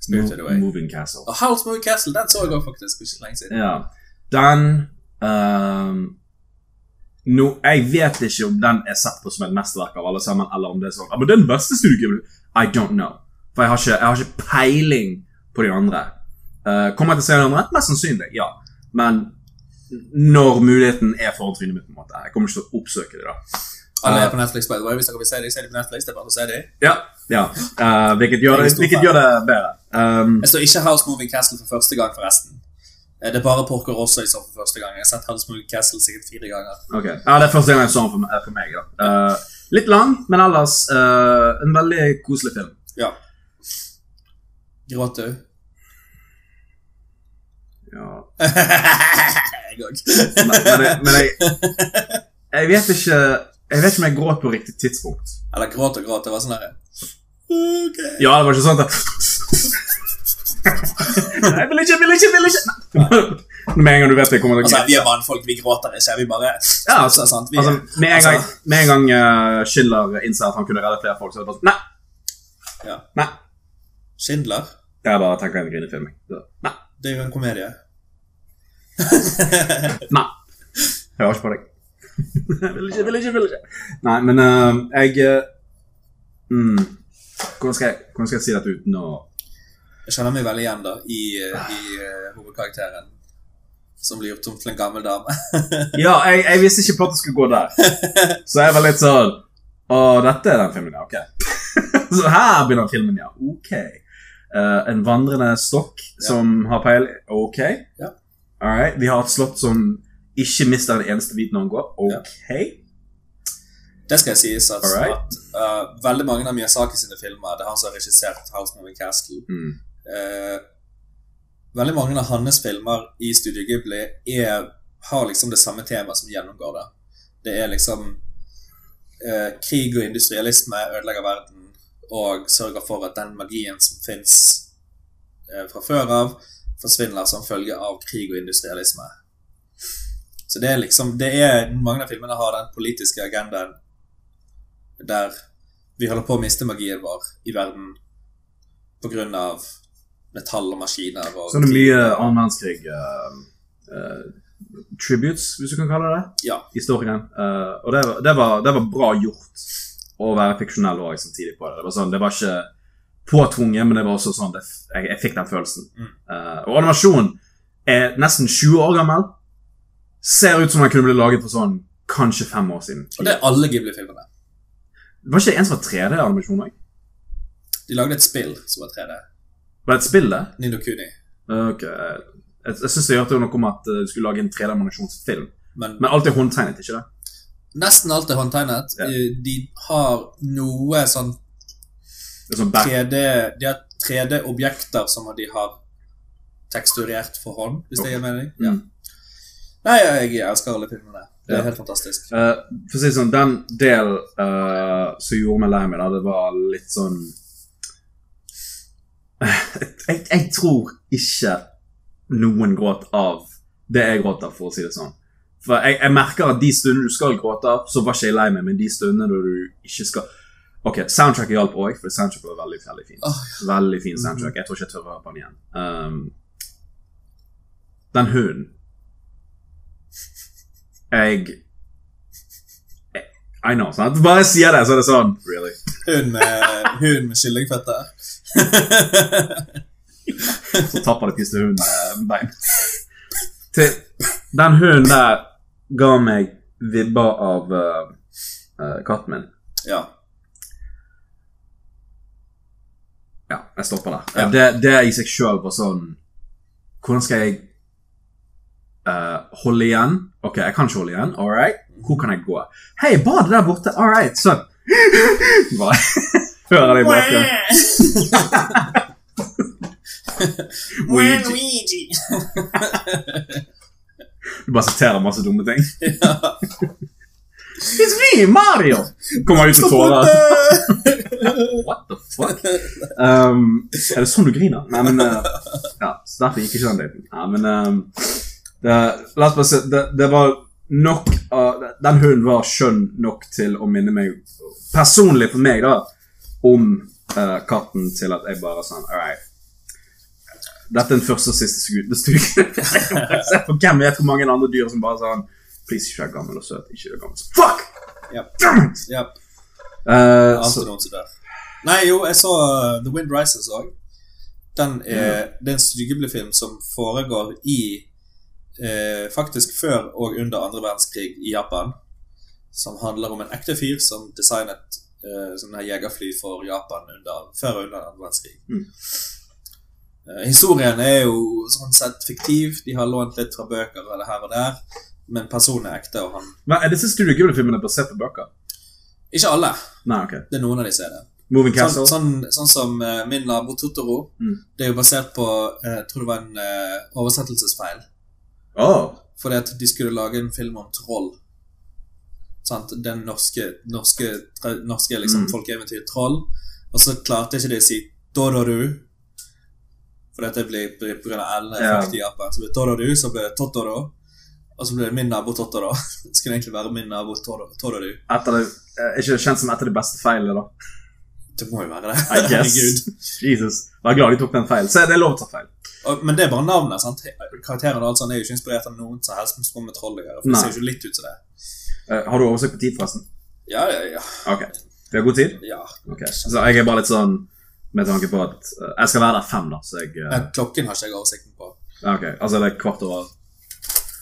Spirited Mo- Away. Moving Castle. Og House Moving Castle, den så jeg òg faktisk ikke lenge siden. Ja. Den um, nå, Jeg vet ikke om den er sett på som et mesterverk av alle sammen, eller om det er sånn ja, men den beste Ghibli. I don't know. For jeg har ikke, jeg har ikke peiling på de andre. Uh, kommer jeg til å se den andre? Mest sannsynlig, ja. Men når muligheten er foran trynet mitt, på en måte. Jeg kommer ikke til å oppsøke det, da. Alle er på Netflix, by the way. Hvis dere vil se dem, se dem på Netflix. Det er bare å se dem. Ja, ja. Uh, hvilket, gjør det, hvilket gjør det bedre. Um, Jeg står ikke House Moving Castle for første gang, forresten. Eh, Det er bare Porco Rosso jeg så for første gang. Jeg har sett Moving Castle sikkert fire ganger. Okay. ja, Det er første gang jeg så den for, for meg. da. Uh, litt lang, men ellers uh, en veldig koselig film. Ja. Gråt du? Ja. jeg òg. Men, men, jeg, men jeg, jeg vet ikke Jeg vet ikke om jeg gråt på riktig tidspunkt. Eller gråt og gråt. Det var sånn der... okay. Ja, det var ikke sånn at Jeg vil ikke, jeg vil ikke, jeg vil ikke Nei. Med en gang du vet det kommer til å Altså, vi er mannfolk, vi gråter ikke. Vi bare Ja, altså, sant? Vi, Altså, med en gang, altså, med en gang uh, Schindler innser at han kunne redde flere folk, så er det bare sånn Nei. Ja. Nei. Schindler, Jeg bare tenker en grinefilm. Nei. det er jo en komedie. Nei. Jeg hører ikke på deg. vil ikke, vil ikke, vil ikke. Nei, men uh, jeg uh, mm, hvordan, skal jeg hvordan skal jeg si dette uten å Jeg kjenner meg veldig igjen da i, i uh, hovedkarakteren som blir gjort om til en gammel dame. Ja, jeg, jeg visste ikke på at det skulle gå der. Så jeg var litt sånn Å, dette er den filmen, ja. Ok. Så her begynner filmen, ja. Ok. Uh, en vandrende stokk som har peil. Ok. Ja. All right. Vi har et slott som ikke mister en eneste bit når han går. Ok. Det skal jeg sies at, right. at uh, veldig mange av Miyazaki sine filmer Det er han som har regissert House Moving Castle. Mm. Eh, veldig mange av hans filmer i Studio Ghibli er, har liksom det samme temaet som gjennomgår det. Det er liksom eh, krig og industrialisme ødelegger verden og sørger for at den magien som fins eh, fra før av, forsvinner som følge av krig og industrialisme. Så det er liksom det er, Mange av filmene har den politiske agendaen der vi holder på å miste magien vår i verden av metall og maskiner og Så det er mye annen verdenskrig Uh, uh, tributes, hvis du kan kalle det det, Ja. i storyen. Eh, og det, det, var, det var bra gjort å være fiksjonell òg samtidig på det. Det var, sånn, det var ikke påtvunget, men det var også sånn jeg, jeg fikk den følelsen. Mm. Eh, og animasjonen er nesten 20 år gammel. Ser ut som den kunne blitt laget for sånn kanskje fem år siden. Og det er alle Ghibli-filmene. Var ikke det en som var 3D-animasjon òg? De lagde et spill som var 3D. Var det et spill, det? Nino Kuni. Ok. Jeg, jeg syns jeg hørte noe om at eh, du skulle lage en 3D-animasjonsfilm. Men Men alt er håndtegnet, ikke det? nesten alt er håndtegnet. Eh, De har noe sånn er sånn 3D De har 3D-objekter som de har teksturert for hånd, hvis det gir mening. Ja. Mm. Nei, jeg elsker alle filmene. Det er Ja. helt fantastisk. Uh, For å si sånn, den del uh, som gjorde meg lei meg, da, det var litt sånn jeg, jeg tror ikke noen gråt av det jeg gråt av, for å si det sånn. For jeg, jeg merker at de stundene du skal gråte, av, så var ikke jeg lei meg, men de stundene da du ikke skal Ok, soundtracket hjalp òg, for soundtracket var veldig veldig fint. Åh, Veldig fin soundtrack. Jeg tror ikke jeg tør å høre på den igjen. Um, den hunden Jeg I know, sant? Bare sier det, så er det sånn Really? Hun med, hun med kyllingføtter. Så tapper det piste hunden eh, bein. Den hunden der ga meg vibber av uh, uh, katten min. ja. Ja, jeg stopper der. Ja. Det, det i seg sjøl var sånn Hvordan skal jeg uh, holde igjen? Ok, jeg kan ikke holde igjen. All right. Hvor kan jeg gå? Hei, badet der borte. All right, sånn. Hører det i bakgrunnen. Luigi. Du bare siterer masse dumme ting. It's me, Mario! Kommer ut med tårer. What the fuck? Um, er det sånn du griner? Nei, men uh, Ja, så derfor gikk ikke den daten. Nei, men um, det, La oss bare se det, det var nok uh, Den hunden var skjønn nok til å minne meg Personlig for meg, da, om uh, katten til at jeg bare sånn All right. Dette er den første og siste stuken. Se på hvem vet hvor mange andre dyr som bare sånn Please, ikke vær gammel og søt. Ikke vær gammel. Fuck! Yep. Damn it! Yep. Uh, så, noen som dør. Nei, jo, jeg så uh, The Wind Rises òg. Den er, Det er en styggelig-film som foregår i eh, Faktisk før og under andre verdenskrig i Japan. Som handler om en ekte fyr som designet eh, sånne her jegerfly for Japan under, før og under andre verdenskrig. Mm. Eh, historien er jo sånn sett fiktiv. De har lånt litt fra bøker eller her og der. Men personen er ekte, og han men er disse Studio Ghibli-filmene basert på bøker? Ikke alle. Nei, ok. Det er noen av de som er det. Moving Sånn, Castle? sånn, sånn som uh, min nabo Totoro. Mm. Det er jo basert på eh, Jeg tror det var en uh, oversettelsesfeil. Oh. Fordi at de skulle lage en film om troll. Sant? Den norske, norske, norske liksom, Mm. folkeeventyret Troll. Og så klarte ikke de å si Dororu. For dette blir pga. L-effekt i Japan. Så ble det så ble det Totoro. Og så ble det min nabo Totoro. Det skulle egentlig være min nabo Toro- Tororu. de, eh, ikke kjent som et av de beste feilene, da. Det må jo være det. I guess. Jesus. Er glad de tok den feil. Se, det er lov å ta feil. Og, men det er bare navnet. sant? Karakterene og alt sånt er jo ikke inspirert av noen som helst som med troll å gjøre. For det ser jo ikke litt ut som det. Uh, har du oversikt på tid, forresten? Ja, ja, ja. Ok. Vi har god tid? ja. Ok. Så jeg er bare litt sånn med tanke på at uh, Jeg skal være der fem, da, så jeg uh... Klokken har ikke jeg oversikten på. Ok. Altså det er kvart over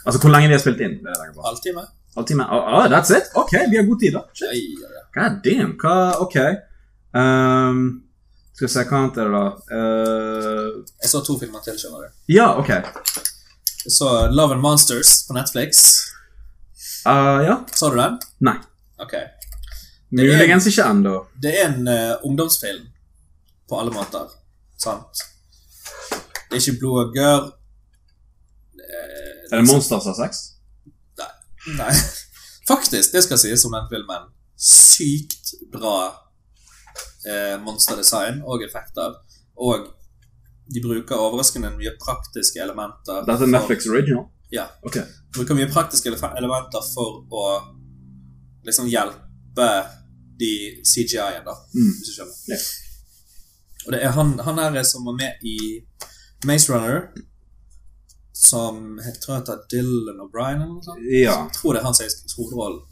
Altså hvor lenge vi har spilt inn? Det er det. Halvtime? Halvtime? Oh, oh, that's it? Ok, vi har god tid, da. Ja, ja, ja. God damn. Hva Ok. Ehm, skal vi se, hva annet er det, da? Uh, Jeg så to filmer til, skjønner du. ja, ok. Jeg så Love and Monsters på Netflix. Uh, ja. Så du den? Nei. Ok. Muligens ikke ennå. Det er en uh, ungdomsfilm på alle måter. Sant? Det er ikke blod og gørr. Er det Monsters av sex? Nei. Faktisk, det skal sies om den filmen. Sykt bra eh, monsterdesign og effekter. Og de bruker overraskende mye praktiske elementer. Dette er Netflix original? Ja. de bruker mye praktiske elementer for å liksom hjelpe de CGI-en, da, Mm. hvis du skjønner. Yeah. Og det er han, han her som var med i Maze Runner, som jeg tror heter Dylan O'Brien. Ja. Jeg tror det er hans er.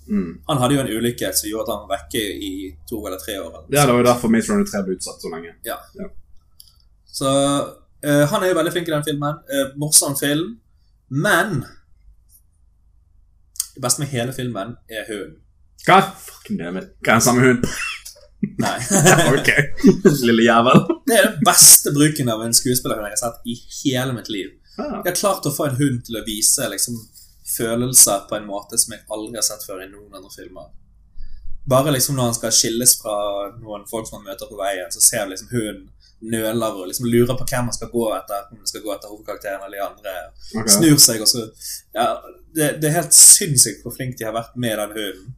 Mm. Han hadde jo en ulykke som gjorde at han var vekke i to eller tre år. Eller Ja, det var jo derfor Maze Runner 3 ble utsatt så lenge. Så uh, han er jo veldig flink i den filmen. Uh, morsom film. Men det beste med hele filmen er hunden. God fucking damn it. Hva er den samme hunden? Nei. ok. Lille jævel. det er den beste bruken av en skuespillerhund jeg har sett i hele mitt liv. Jeg har klart å få en hund til å vise liksom, følelser på en måte som jeg aldri har sett før i noen andre filmer. Bare liksom når han skal skilles fra noen folk som han møter på veien, så ser vi liksom hunden nøler og liksom lurer på hvem han skal gå etter. Om han skal gå etter hovedkarakteren eller de andre. Okay. Snur seg, og så Ja, det, det er helt sinnssykt hvor flink de har vært med den hunden.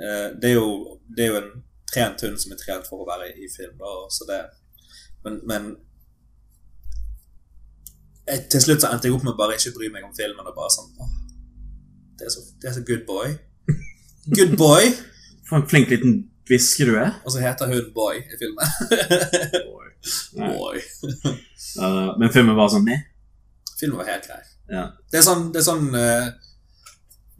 Eh, det, er jo, det er jo en trent hund som er trent for å være i film, da, så det Men, men jeg, til slutt så endte jeg opp med å bare ikke bry meg om filmen og bare sånn Det er så, det er så good boy. Good boy! For en flink liten hvisker du er. Og så heter hun Boy i filmen. boy. boy. Uh, men filmen var sånn meh. Filmen var helt grei. Ja. Det er sånn, det er sånn uh,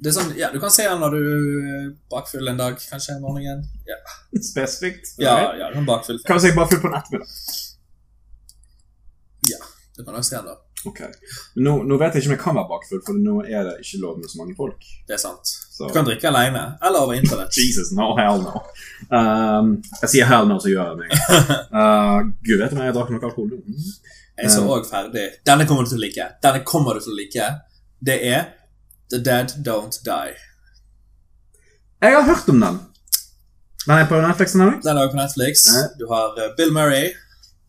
det er sånn, ja, Du kan se den når du er bakfull en dag, kanskje om morgenen. Ja, Spesifikt. ja, ja sånn bakfull. Kan vi si bare full på en ettermiddag? Ja, du kan også se den da. Ok. Nå, nå vet jeg ikke om jeg kan være bakfull, for nå er det ikke lov med så mange folk. Det er sant. Så. Du kan drikke alene, eller over internett. Jesus, no, hell no. Um, jeg sier hell no, så gjør jeg det. Uh, Gud vet om jeg har drukket noe alkohol nå. Mm. Jeg så òg ferdig. Denne kommer du til å like. Denne kommer du til å like. Det er The Dead Don't Die. Jeg har hørt om den. Den er på Netflix? Den er også på Netflix. Du har eh, Bill Murray,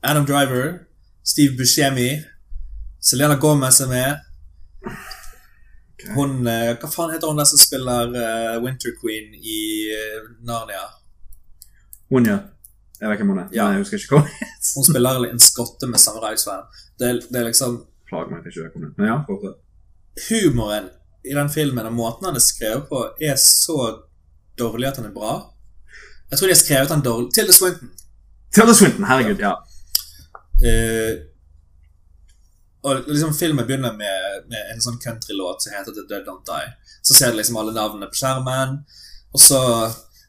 Adam Driver, Steve Buscemi, Selena Gomez er med. Hun, eh, Hva faen heter hun der som spiller eh, Winter Queen i eh, Narnia? Hun, ja. Jeg vet om hun er. Ja. Men jeg husker ikke hva hun spiller en skotte med samuraisverd. Det, det er liksom Plager meg at jeg ikke vet hva hun er. Men ja. Humoren i den filmen og måten han er skrevet på, er så dårlig at han er bra. Jeg tror de har skrevet han dårlig Tilda Swinton. Tilda Swinton, herregud, ja. Eh, og liksom Filmen begynner med, med en sånn countrylåt som heter The Dead Don't Die. Så ser du liksom alle navnene på skjermen. Og så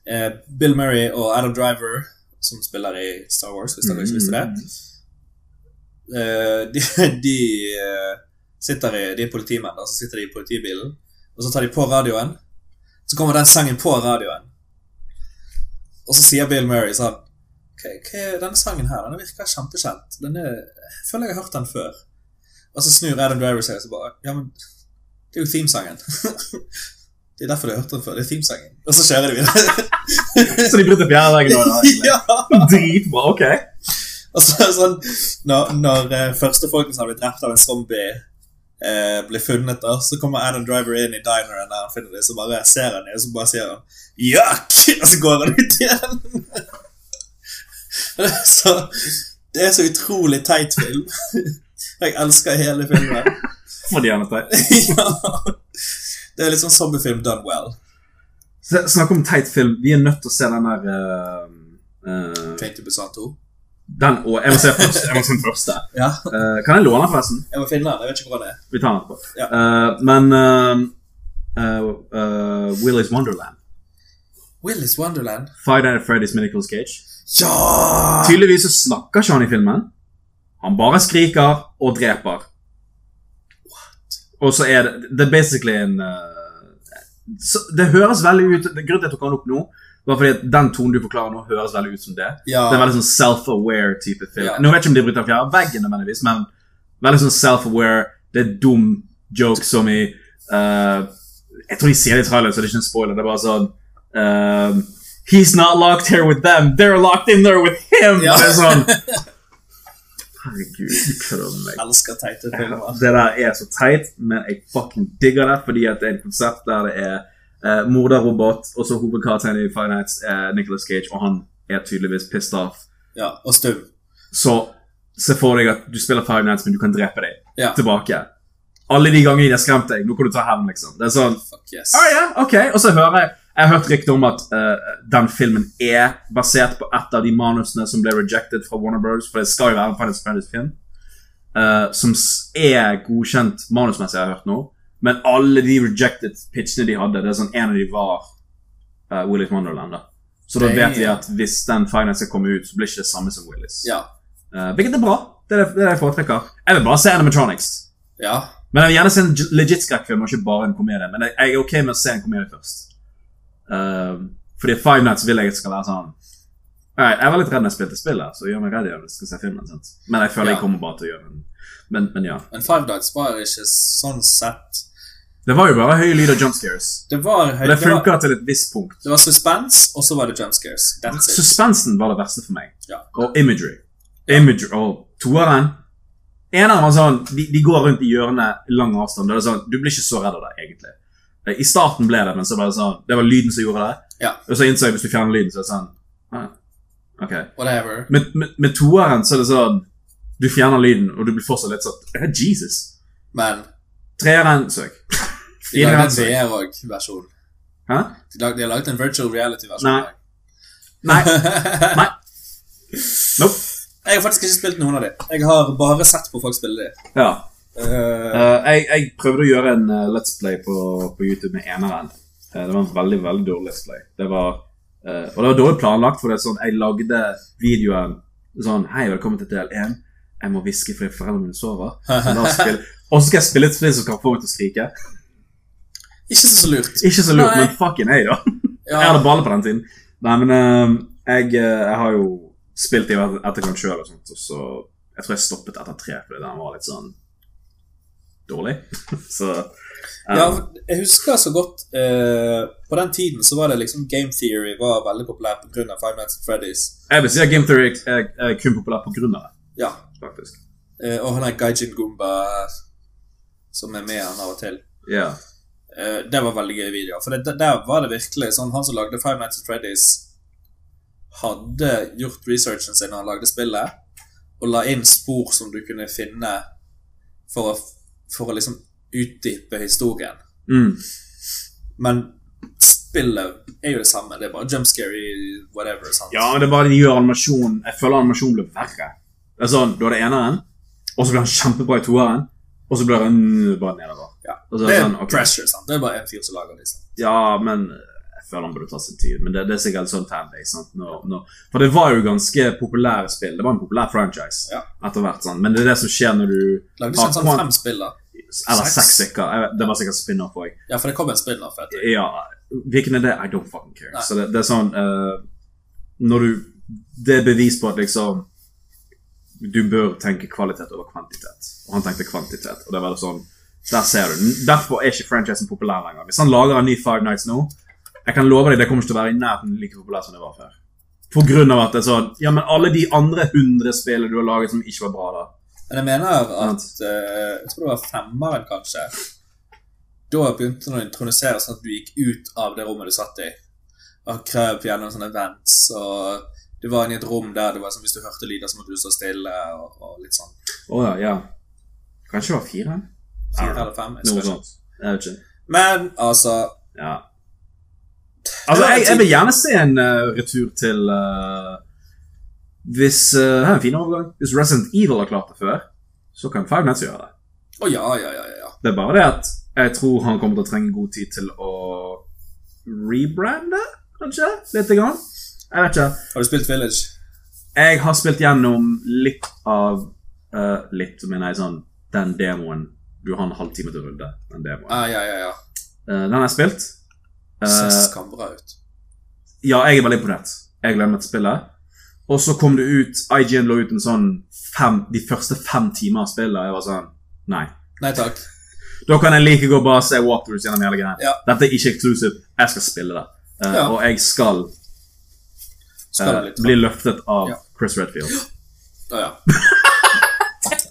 eh, Bill Murray og Adam Driver, som spiller i Star Wars, hvis dere ikke visste det. Eh, de de eh, sitter i, de er politimenn, da, så sitter de i politibilen. Og så tar de på radioen. Så kommer den sangen på radioen. Og så sier Bill Murray sånn Ok, hva er denne sangen her? Den virker kjempekjent. Den er, jeg føler jeg har hørt den før. Og så snur Adam Driver seg og så bare Ja, men det er jo themesangen. det er derfor du har hørt den før. Det er themesangen. Og så kjører de videre. Så de bryter fjerde veggen nå? da, egentlig. ja! Dritbra, ok. Og så sånn Når, når eh, første som har blitt drept av en zombie, eh, blir funnet, da, så kommer Adam Driver inn i dineren der han finner det, så bare ser han det, og så bare sier han Yuck! Og så går han ut igjen. så Det er så utrolig teit film. Jeg elsker hele filmen. Må de gjerne ta. ja. Det er litt sånn zombiefilm done well. Snakk om teit film. Vi er nødt til å se den der uh, uh, Train to Busan 2. Den og Jeg må se først, jeg må se den første. Ja, Uh, kan jeg låne den, forresten? jeg må finne den. Jeg vet ikke hvor den er. Vi tar den etterpå. Ja. Uh, men uh, uh, uh, Willy's Wonderland. Willy's Wonderland. Five Nights at Freddy's med Nicolas Cage. Ja! Tydeligvis så snakker ikke han i filmen. Han bare skriker og dreper. Og så er det Det er basically en uh, Det høres veldig ut Grunnen til at jeg tok han opp nå, var fordi den tonen du forklarer nå, høres veldig ut som det. Ja. Det er veldig sånn self-aware type film. Ja. Nå vet jeg ikke om de bryter fjerde veggen, nødvendigvis, men veldig sånn self-aware. Det er dum joke som i uh, Jeg tror de sier det i traileren, så det er ikke en spoiler. Det er bare sånn uh, He's not locked here with them. They're locked in there with him. Ja. Det er sånn Herregud, du kødder med meg. elsker teite filmer. Det der er så teit, men jeg fucking digger det fordi at det er et konsept der det er uh, morderrobot, og så hovedkarakteren i Five Nights er Nicolas Cage, og han er tydeligvis pissed off. Ja, og støv. Så se for deg at du spiller Five Nights, men du kan drepe deg Ja. tilbake. Alle de gangene de har skremt deg, nå kan du ta hevn, liksom. Det er sånn Fuck yes. Å ja, ok. Og så hører jeg Jeg har hørt rykter om at uh, den filmen er basert på et av de manusene som ble rejected fra Warner Bros. For det skal jo være en Final Fantasy-film. uh, som er godkjent manusmessig, jeg har hørt nå. Men alle de rejected pitchene de hadde, det er sånn en av de var uh, Willis Wonderland. da Så da vet vi at hvis den finance kommer ut, så blir det ikke det samme som Willis. Ja. Eh, hvilket er bra. Det er det, det er jeg foretrekker. Jeg vil bare se animatronics. Ja. Men jeg vil gjerne se en legit skrekkfilm, og ikke bare en komedie. Men jeg, jeg er ok med å se en komedie først. Um, fordi Five Nights vil jeg at skal være sånn right, Jeg var litt redd når jeg spilte spillet, så gjør meg redd igjen hvis jeg skal se filmen. Sant? Men jeg føler Ja. jeg kommer bare til å gjøre den. Men, men ja. Men Five Nights var ikke sånn sett Det var jo bare høy lyd og jump scares. Det var, Og høy, det det funka til et visst punkt. det var suspens, og så var det jump scares. Suspensen var det verste for meg. Ja. Og imagery. Imagery, og av dem var sånn, de, de går rundt i hjørnet i lang avstand. Det er sånn, Du blir ikke så redd av det, egentlig. I starten ble det, men så var det sånn Det var lyden som gjorde det. Ja. Og så innså jeg hvis du fjerner lyden, så er det sånn ah, Ok. Whatever. Med, med, med toeren så er det sånn Du fjerner lyden, og du blir fortsatt litt sånn eh, Jesus. Men Treeren søk. De lagde en Begrenset. VR òg-versjon. Hæ? De, lag- de har laget en virtual reality-versjon. Nei. Nei. Nei. Nope. Jeg har faktisk ikke spilt noen av de. Jeg har bare sett på folk spille de. Ja. Eh, Eh, jeg, jeg prøvde å gjøre en uh, Let's Play på, på YouTube med eneren. Uh, det var en veldig veldig dårlig Let's Play. Det var, eh, og det var dårlig planlagt, for det sånn, jeg lagde videoen sånn Hei, velkommen til del 1. Jeg må hviske fordi foreldrene mine sover. Og så skal jeg spille et spill som kan få meg til å skrike. ikke så, lurt. Ikke så lurt, Nei. men fucking hey, da. Ja, Jeg hadde baller på den tiden. Nei, men eh, jeg, jeg har jo spilt i etterkant sjøl og sånt, og så Jeg tror jeg stoppet etter tre fordi den var litt sånn dårlig. så um. Ja, jeg husker så godt eh, På den tiden så var det liksom Game Theory var veldig populær pga. Five Nights at Freddy's. Jeg vil si at Game Theory er, er kun populær av det, Ja. faktisk. Eh, og han er Gaijin Goomba som er med han av og til. Ja. Eh, det var veldig gøy videoer. For det, der var det virkelig sånn Han som lagde Five Nights at Freddy's, hadde gjort researchen sin når han lagde spillet, og la inn spor som du kunne finne for å, for å liksom utdype historien. Mm. Men spillet er jo det samme. Det er bare jump scary, whatever. sant? ja, men det er bare de gjør animasjon Jeg føler animasjonen blir verre. Det er sånn, Du har det eneren, og så blir han kjempebra i toeren, og så blir han bare nedover. Ja. Det det er sånn, okay. pressure, sant? Det er bare en fyr som lager disse. Ja, men føler han burde ta sin tid. Men det, det er sikkert sånn sant? Når, når, for det var jo ganske populære spill. Det var en populær franchise Ja. etter hvert. sant? Men det er det som skjer når du Lagde ikke sånn fem spill, da? Eller Seks? stykker. Det var sikkert spin-off òg. Ja, for det kom en spin-off. Ja, hvilken er det? I don't fucking care. Nei. Så det, det er sånn uh, Når du Det er bevis på at liksom Du bør tenke kvalitet over kvantitet. Og han tenkte kvantitet. Og det var sånn Der ser du. Derfor er ikke franchisen populær lenger. Hvis han lager en ny Five Nights nå, jeg kan love deg det kommer ikke til å være i nærheten like populær som det var før. På grunn av at det er sånn Ja, men alle de andre hundre spillene du har laget som ikke var bra, da. Men jeg mener at uh, Jeg tror det var femmeren, kanskje. Da begynte den å introdusere sånn at du gikk ut av det rommet du satt i. Og krøp gjennom sånne events. Og du var inne i et rom der det var sånn, hvis du hørte lyder, så måtte du stå stille. Og, og litt sånn. Å ja, ja. Kanskje det var fire? Fire eller fem. Jeg Noe sånt. Jeg vet ikke. Men altså Ja. Altså, jeg, jeg vil gjerne se en uh, retur til uh, Hvis uh, Her er en fin overgang. Hvis Resident Evil har klart det før, så kan Five Nights gjøre det. Oh, ja, ja, ja. ja. Det er bare det at jeg tror han kommer til å trenge god tid til å rebrande, kanskje? Lite grann. Jeg vet ikke. Har du spilt Village? Jeg har spilt gjennom litt av uh, Litt, mener jeg, sånn den demoen Du har en halvtime til å runde. Den demoen. Ah, ja, ja, ja. Uh, den har jeg spilt. Eh, Ser skambra ut. Ja, jeg er veldig imponert. Jeg gleder meg til spillet. Og så kom det ut IGN lå ut en sånn fem, de første fem timer av spillet. og Jeg var sånn Nei. Nei takk. Da kan jeg like godt bare se walkthroughs gjennom hele greia. Ja. Dette er ikke exclusive. Jeg skal spille det. Uh, Ja. Og jeg skal, Skal litt bli løftet av Ja. Chris Redfield. Å ja.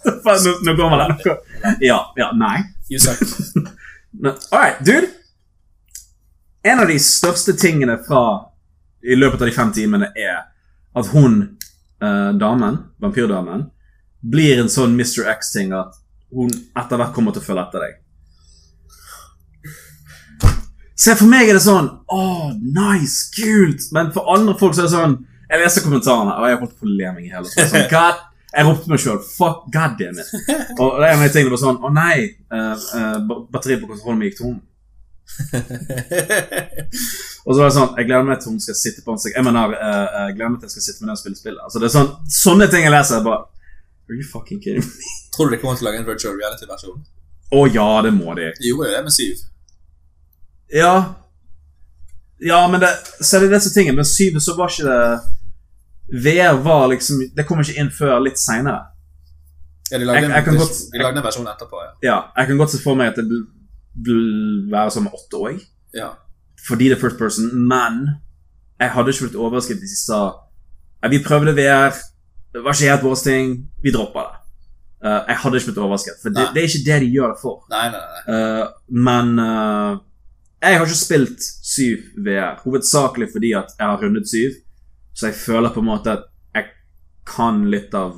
Nå, nå kommer det. Ja. Ja. Nei. You suck. All Alright, dude. En av de største tingene fra i løpet av de fem timene er at hun, eh, damen, vampyrdamen, blir en sånn Mr. X-ting at hun etter hvert kommer til å følge etter deg. Se, for meg er det sånn Åh, nice, kult. Men for andre folk så er det sånn Jeg leste kommentarene, og jeg holdt på å le meg i hjel. Så Sånn, God, jeg ropte meg sjøl. Fuck, god damn it. Og det er en av de tingene var sånn Å nei, eh, eh, batteriet på kontrollen min gikk tom. Og så var det sånn Jeg gleder meg til hun skal sitte på en seg Jeg mener, eh, eh, jeg gleder meg til jeg skal sitte med den og spille spill. Altså, det er sånn Sånne ting jeg leser, jeg bare Are you fucking kidding me? Tror du de kommer til å lage en virtual reality-versjon? Å ja, det må de. Jo det med syv. Ja. Ja, men det Så er det disse tingene. Men syv så var ikke det VR var liksom Det kom ikke inn før litt seinere. Ja, de lagde, Jeg- en, jeg kan de, godt- de lagde en versjon etterpå, ja. Ja, jeg kan godt se for meg at det være som åtte òg. ja. fordi det er first person, men jeg hadde ikke blitt overrasket hvis de sa «Ja, vi prøvde VR, det var ikke helt vår ting, vi dropper det. Uh, jeg hadde ikke blitt overrasket, for det, det er ikke det de gjør det for. Nei, nei, nei. Uh, men uh, jeg har ikke spilt 7 VR, hovedsakelig fordi at jeg har rundet 7, så jeg føler på en måte at jeg kan litt av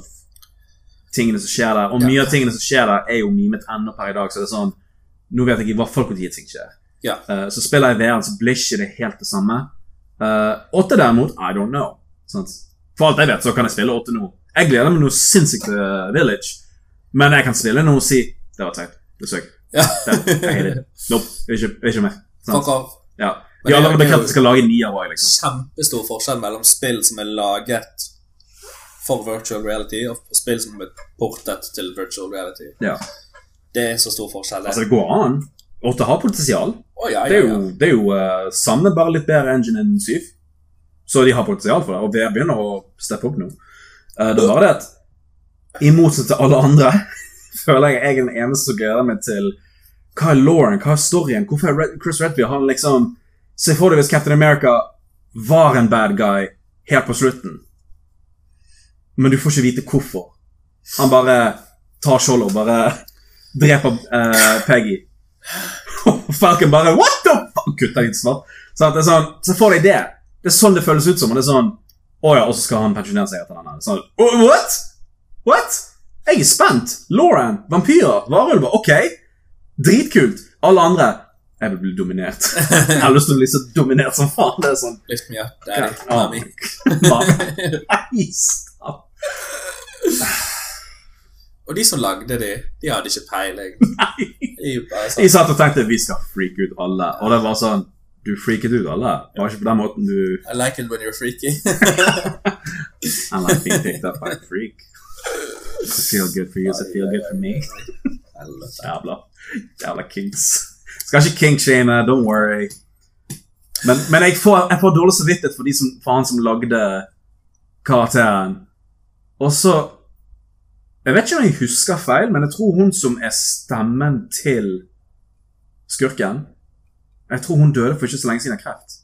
tingene som skjer der. Og Ja. mye av tingene som skjer der, er jo mimet ennå per i dag, så det er sånn Nå vet jeg i hvert fall når ting skjer. Ja. Uh, så spiller jeg VR-en, så blir ikke det helt det samme. Uh, 8 derimot, I don't know. Sant? For alt jeg vet, så kan jeg spille 8 nå. Jeg gleder meg noe sinnssykt til Village, men jeg kan spille noe og si Det var teit. Det søk. Ja. Nope. Ikke, ikke mer. Fuck off. Ja. De har allerede er bekreftet skal lage ni av liksom. Kjempestor forskjell mellom spill som er laget for virtual reality, og spill som er portet til virtual reality. Ja. Det er så stor forskjell. det. Altså, det går an. 8 har potensial. Oh, ja, Det ja, er jo, det er jo uh, samme, bare litt bedre engine enn 7. Så de har potensial for det, og VR begynner å steppe opp nå. Uh, det er bare det at i motsetning til alle andre føler jeg jeg er den eneste som gleder meg til hva er Lauren, hva er storyen, hvorfor er Red, Chris Redfield han liksom Se for deg hvis Captain America var en bad guy helt på slutten, men du får ikke vite hvorfor. Han bare tar skjoldet og bare dreper uh, Peggy. Falcon bare What the fuck? Kutter litt svart. Så det er sånn, så får de det. Det er sånn det føles ut som. Og det er sånn Å ja, og så skal han pensjonere seg etter denne. Sånn, «Å, what? What? Jeg er spent. Lauren, vampyrer, varulver. Ok. Dritkult. Alle andre Jeg vil bli dominert. Jeg har lyst til å bli så dominert som faen. Det er sånn Lift me up, daddy. Mami. Nei, stopp. Og de som lagde de, de hadde ikke peiling. Nei. De Jeg satt og tenkte vi skal freake ut alle. Og det var sånn Du freaket ut alle. Det var ikke på den måten du I like it when you're freaky. I like being picked up by a freak. I feel good for you, so feel good for me. Jævla, jævla kinks. Skal ikke kinkshame, don't worry. Men, men jeg, får, jeg får dårlig samvittighet for de som, for han som lagde karakteren. Og så Jeg vet ikke om jeg husker feil, men jeg tror hun som er stemmen til skurken Jeg tror hun døde for ikke så lenge siden av kreft.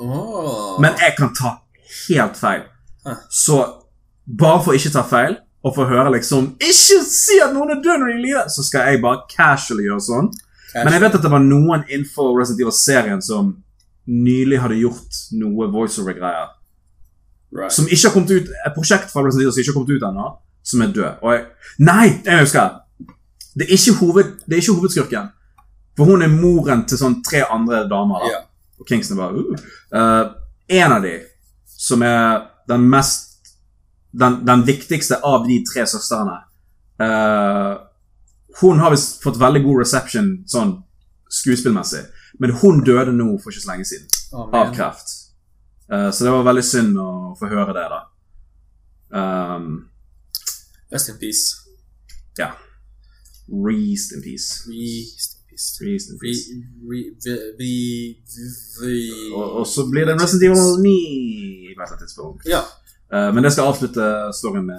Oh. Men jeg kan ta helt feil. Hæ. Så bare for ikke ta feil, og for å høre liksom Ikke si at noen er død når de er i live! Så skal jeg bare casually gjøre sånn. Men jeg vet at det var noen innenfor Resident Evil-serien som nylig hadde gjort noe voiceover-greier. right. Som ikke har kommet ut Et prosjekt fra Resident Evil som ikke har kommet ut ennå, som er død. Og jeg Nei! Jeg husker! Det er ikke, hoved, det er ikke hovedskurken. For hun er moren til sånn tre andre damer. da. Yeah. Og Kingston bare uh. Uh, En av de, som er den mest Den, den viktigste av de tre søstrene uh, Hun har visst fått veldig god reception sånn skuespillmessig, men hun døde nå for ikke så lenge siden Oh, av kreft. Eh, så det var veldig synd å få høre det, da. Um, Rest in peace. ja. Rest in peace. Rest in peace. Rest in peace. Og, så blir det en Resident Evil 9 på et tidspunkt. Ja. Uh, men det skal avslutte storyen med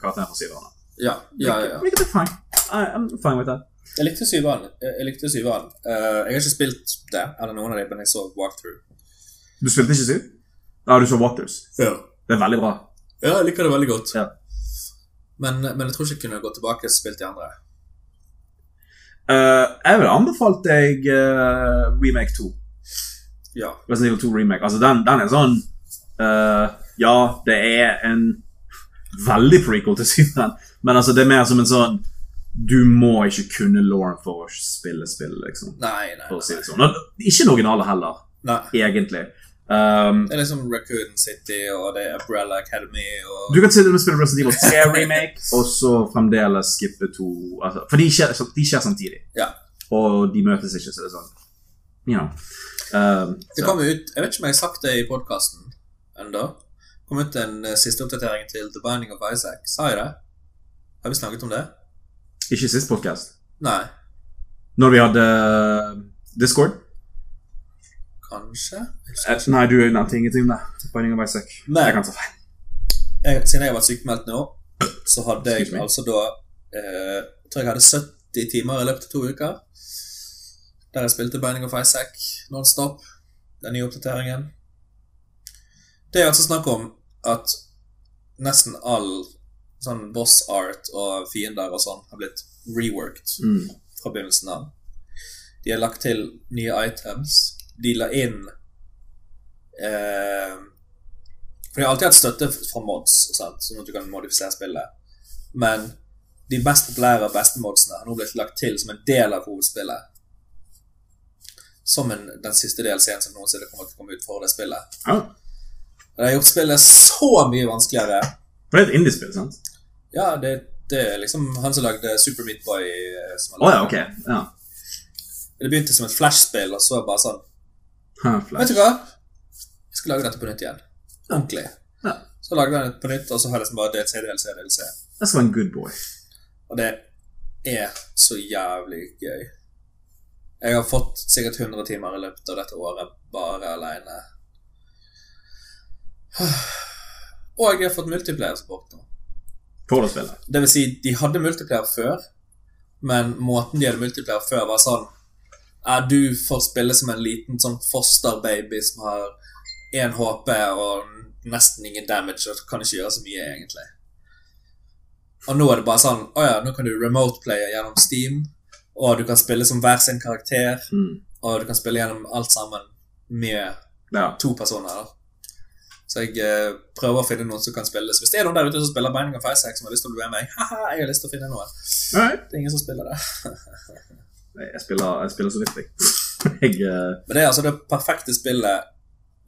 karakteren fra syverne. Ja, ja, ja. Hvilket er fine. I, I'm fine with that. Jeg likte syveren. Jeg likte syveren. Uh, jeg har ikke spilt det, eller noen av dem, men jeg så walkthrough. Du spilte ikke syv? Ja, du så Walkthroughs. Ja. Det er veldig bra. ja, jeg liker det veldig godt. Ja. Men, men jeg tror ikke jeg kunne gå tilbake og spilt de andre. Uh, jeg ville anbefalt deg uh, Remake 2. Ja. Resident Evil 2 Remake. Altså, den, den er sånn uh, Ja, det er en veldig prequel til syveren, men altså, det er mer som en sånn Du må ikke kunne Lauren for å spille spill, liksom. Nei, nei. Si nei. det sånn. Ikke den originale heller, nei. egentlig. Um, Det er liksom Raccoon City, og det er Umbrella Academy, og du kan si og spille Resident Evil 3 Remake, og så fremdeles skippe to altså, For de skjer, de skjer samtidig. Ja. Og de møtes ikke, så det er sånn You know. Um, Det så. kom ut Jeg vet ikke om jeg har sagt det i podkasten ennå. Det kom ut en eh, siste oppdatering til The Binding of Isaac. Sa jeg det? Har vi snakket om det? Ikke sist podcast. Nei. Når vi hadde uh, Discord. Kanskje? Jeg Eh. Nei, du nevnte ingenting om det. Binding of Isaac. Men Jeg kan ta feil. siden jeg har vært sykemeldt nå, så hadde jeg altså da eh, Jeg tror jeg hadde 70 timer i løpet av to uker. Der jeg spilte Binding of Isaac nonstop. Den nye oppdateringen. Det er altså snakk om at nesten all sånn boss art og fiender og sånn har blitt reworked Mm. fra begynnelsen av. De har lagt til nye items. De la inn eh, For de har alltid hatt støtte fra mods, sant? sånn at du kan modifisere spillet. Men de mest populære og beste modsene har nå blitt lagt til som en del av hovedspillet. Som en, den siste DLC-en som noensinne kommer til å komme ut for det spillet. Ja. Det har gjort spillet så mye vanskeligere. For det er et indiespill, sant? Ja, det, det er liksom han som lagde Super Meat Boy. eh, Som har ja, okay. ok. Ja. Det begynte som et flashspill, og så bare sånn Ha, Vet du hva? Jeg skal lage dette på nytt igjen. Ordentlig. Ja. Så lagde han det på nytt, og så har jeg liksom bare DLC, DLC, DLC. Jeg skal være en good boy. Og det er så jævlig gøy. Jeg har fått sikkert 100 timer i løpet av dette året bare aleine. Og jeg har fått multiplayer-support nå. For å spille. Det vil si, de hadde multiplayer før, men måten de hadde multiplayer før, var sånn ja, Du får spille som en liten sånn fosterbaby som har én HP og nesten ingen damage og kan ikke gjøre så mye, egentlig. Og nå er det bare sånn Å ja, nå kan du remote-playe gjennom Steam, og du kan spille som hver sin karakter, Mm. og du kan spille gjennom alt sammen med Ja. to personer. da. Så jeg eh, prøver å finne noen som kan spille. Så hvis det er noen der ute som spiller Binding of Isaac som har lyst til å bli med meg, haha, jeg har lyst til å finne noen. Nei. Det er ingen som spiller det. Jeg spiller, jeg spiller så vidt, jeg. jeg uh... Men det er altså det perfekte spillet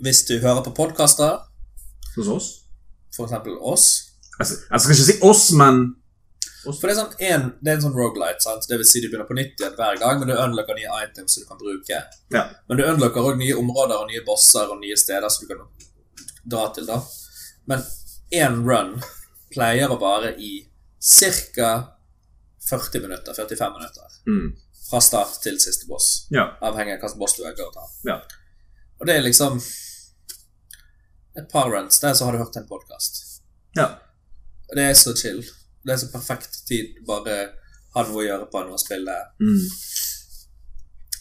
hvis du hører på podkaster, hos oss. For eksempel oss. Jeg, jeg skal ikke si oss, men For det er, sånn en, det er en sånn rogelight, sant? det vil si du begynner på nytt igjen hver gang, men du unlocker nye items som du kan bruke. Ja. Men du unlocker òg nye områder og nye bosser og nye steder som du kan dra til. da. Men én run pleier å vare i ca. 40 minutter, 45 minutter. mm. Fra start til siste boss. Ja. Avhengig av hvilken boss du velger å ta. Ja. Og det er liksom et par runs der så har du hørt en podkast. ja. Og det er så chill. Det er så perfekt tid bare ha noe å gjøre på noe å spille. Mm.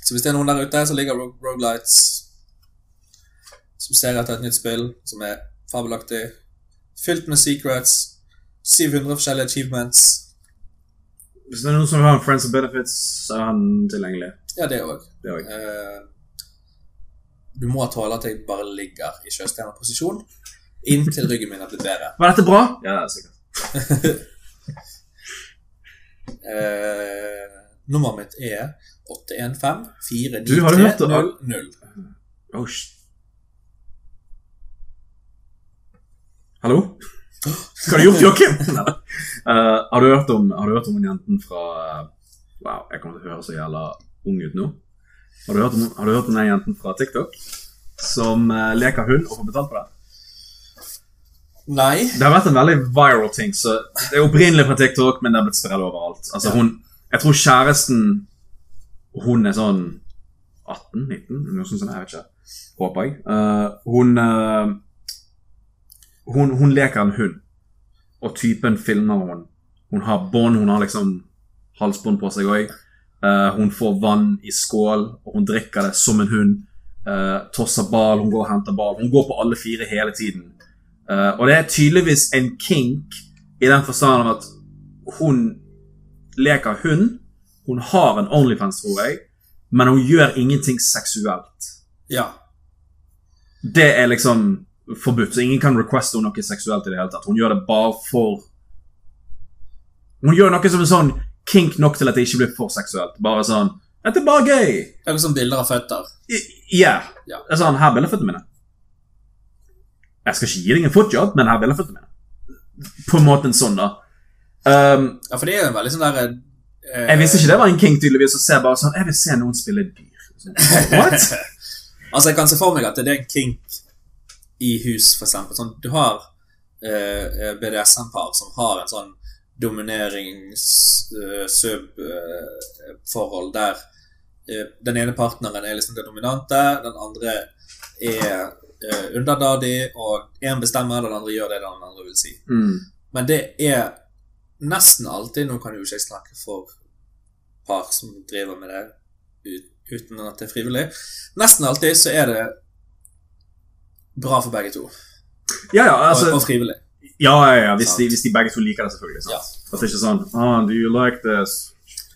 Så hvis det er noen der ute som ligger Rog- Rogalights, som ser etter et nytt spill som er fabelaktig, fylt med secrets, 700 forskjellige achievements Hvis det er noen som vil ha en Friends of Benefits, så er han tilgjengelig. Ja, det òg. Uh, du må tåle at jeg bare ligger i sjøstjerneposisjon inntil ryggen min er blitt bedre. Var dette bra? Ja, sikkert. uh, nummeret mitt er 815 Du, har du hørt det? 493 Oh, Hallo? Hva har du gjort, Joakim? uh, har, du hørt om, har du hørt om den jenten fra uh, Wow, jeg kommer til å høre så jævla ung ut nå. Har du hørt om, har du hørt om den jenten fra TikTok som uh, leker hund og får betalt for det? Nei. Det har vært en veldig viral ting. så Det er opprinnelig fra TikTok, men det har blitt spredd overalt. Altså hun, Jeg tror kjæresten Hun er sånn 18-19, noe sånt. Jeg vet ikke. Håper jeg. Uh, hun, eh, hun Hun leker en hund, og typen filmer hun. Hun har bånd, hun har liksom halsbånd på seg òg. hun får vann i skål, og hun drikker det som en hund. Uh, tosser ball, hun går og henter ball. Hun går på alle fire hele tiden. Uh, og det er tydeligvis en kink i den forstand at hun leker hund. Hun har en Onlyfans, tror jeg, men hun gjør ingenting seksuelt. Ja. Det er liksom forbudt, så ingen kan requeste noe seksuelt i det hele tatt. Hun gjør det bare for Hun gjør noe som er sånn kink nok til at det ikke blir for seksuelt. Bare sånn Dette er bare gøy! Eller er liksom bilder av føtter. I- Ja. Ja. Det er sånn, Her er bildeføttene mine. Jeg skal ikke gi deg en footjob, men her er bildeføttene mine. På en måte en sånn, da. Um, Ja, for det er jo veldig sånn der uh, jeg visste ikke det var en kink, tydeligvis, og ser bare sånn Jeg vil se noen spille dyr. Sånn, What? altså, jeg kan se for meg at det er en kink i hus, eksempel. Sånn, du har eh, BDSM-par som har en sånn dominerings-sub-forhold der eh, den ene partneren er liksom det dominante, den andre er eh, underdadig, og én bestemmer, den andre gjør det den andre vil si. Mm. Men det er nesten alltid Nå kan jo ikke jeg snakke for par som driver med det uten at det er frivillig. Nesten alltid så er det bra for begge to. Ja, ja, Og, altså og frivillig. Ja, ja, ja, hvis de, hvis de begge to liker det, selvfølgelig. Sant? Ja. At det ikke er sånn oh, Do you like this?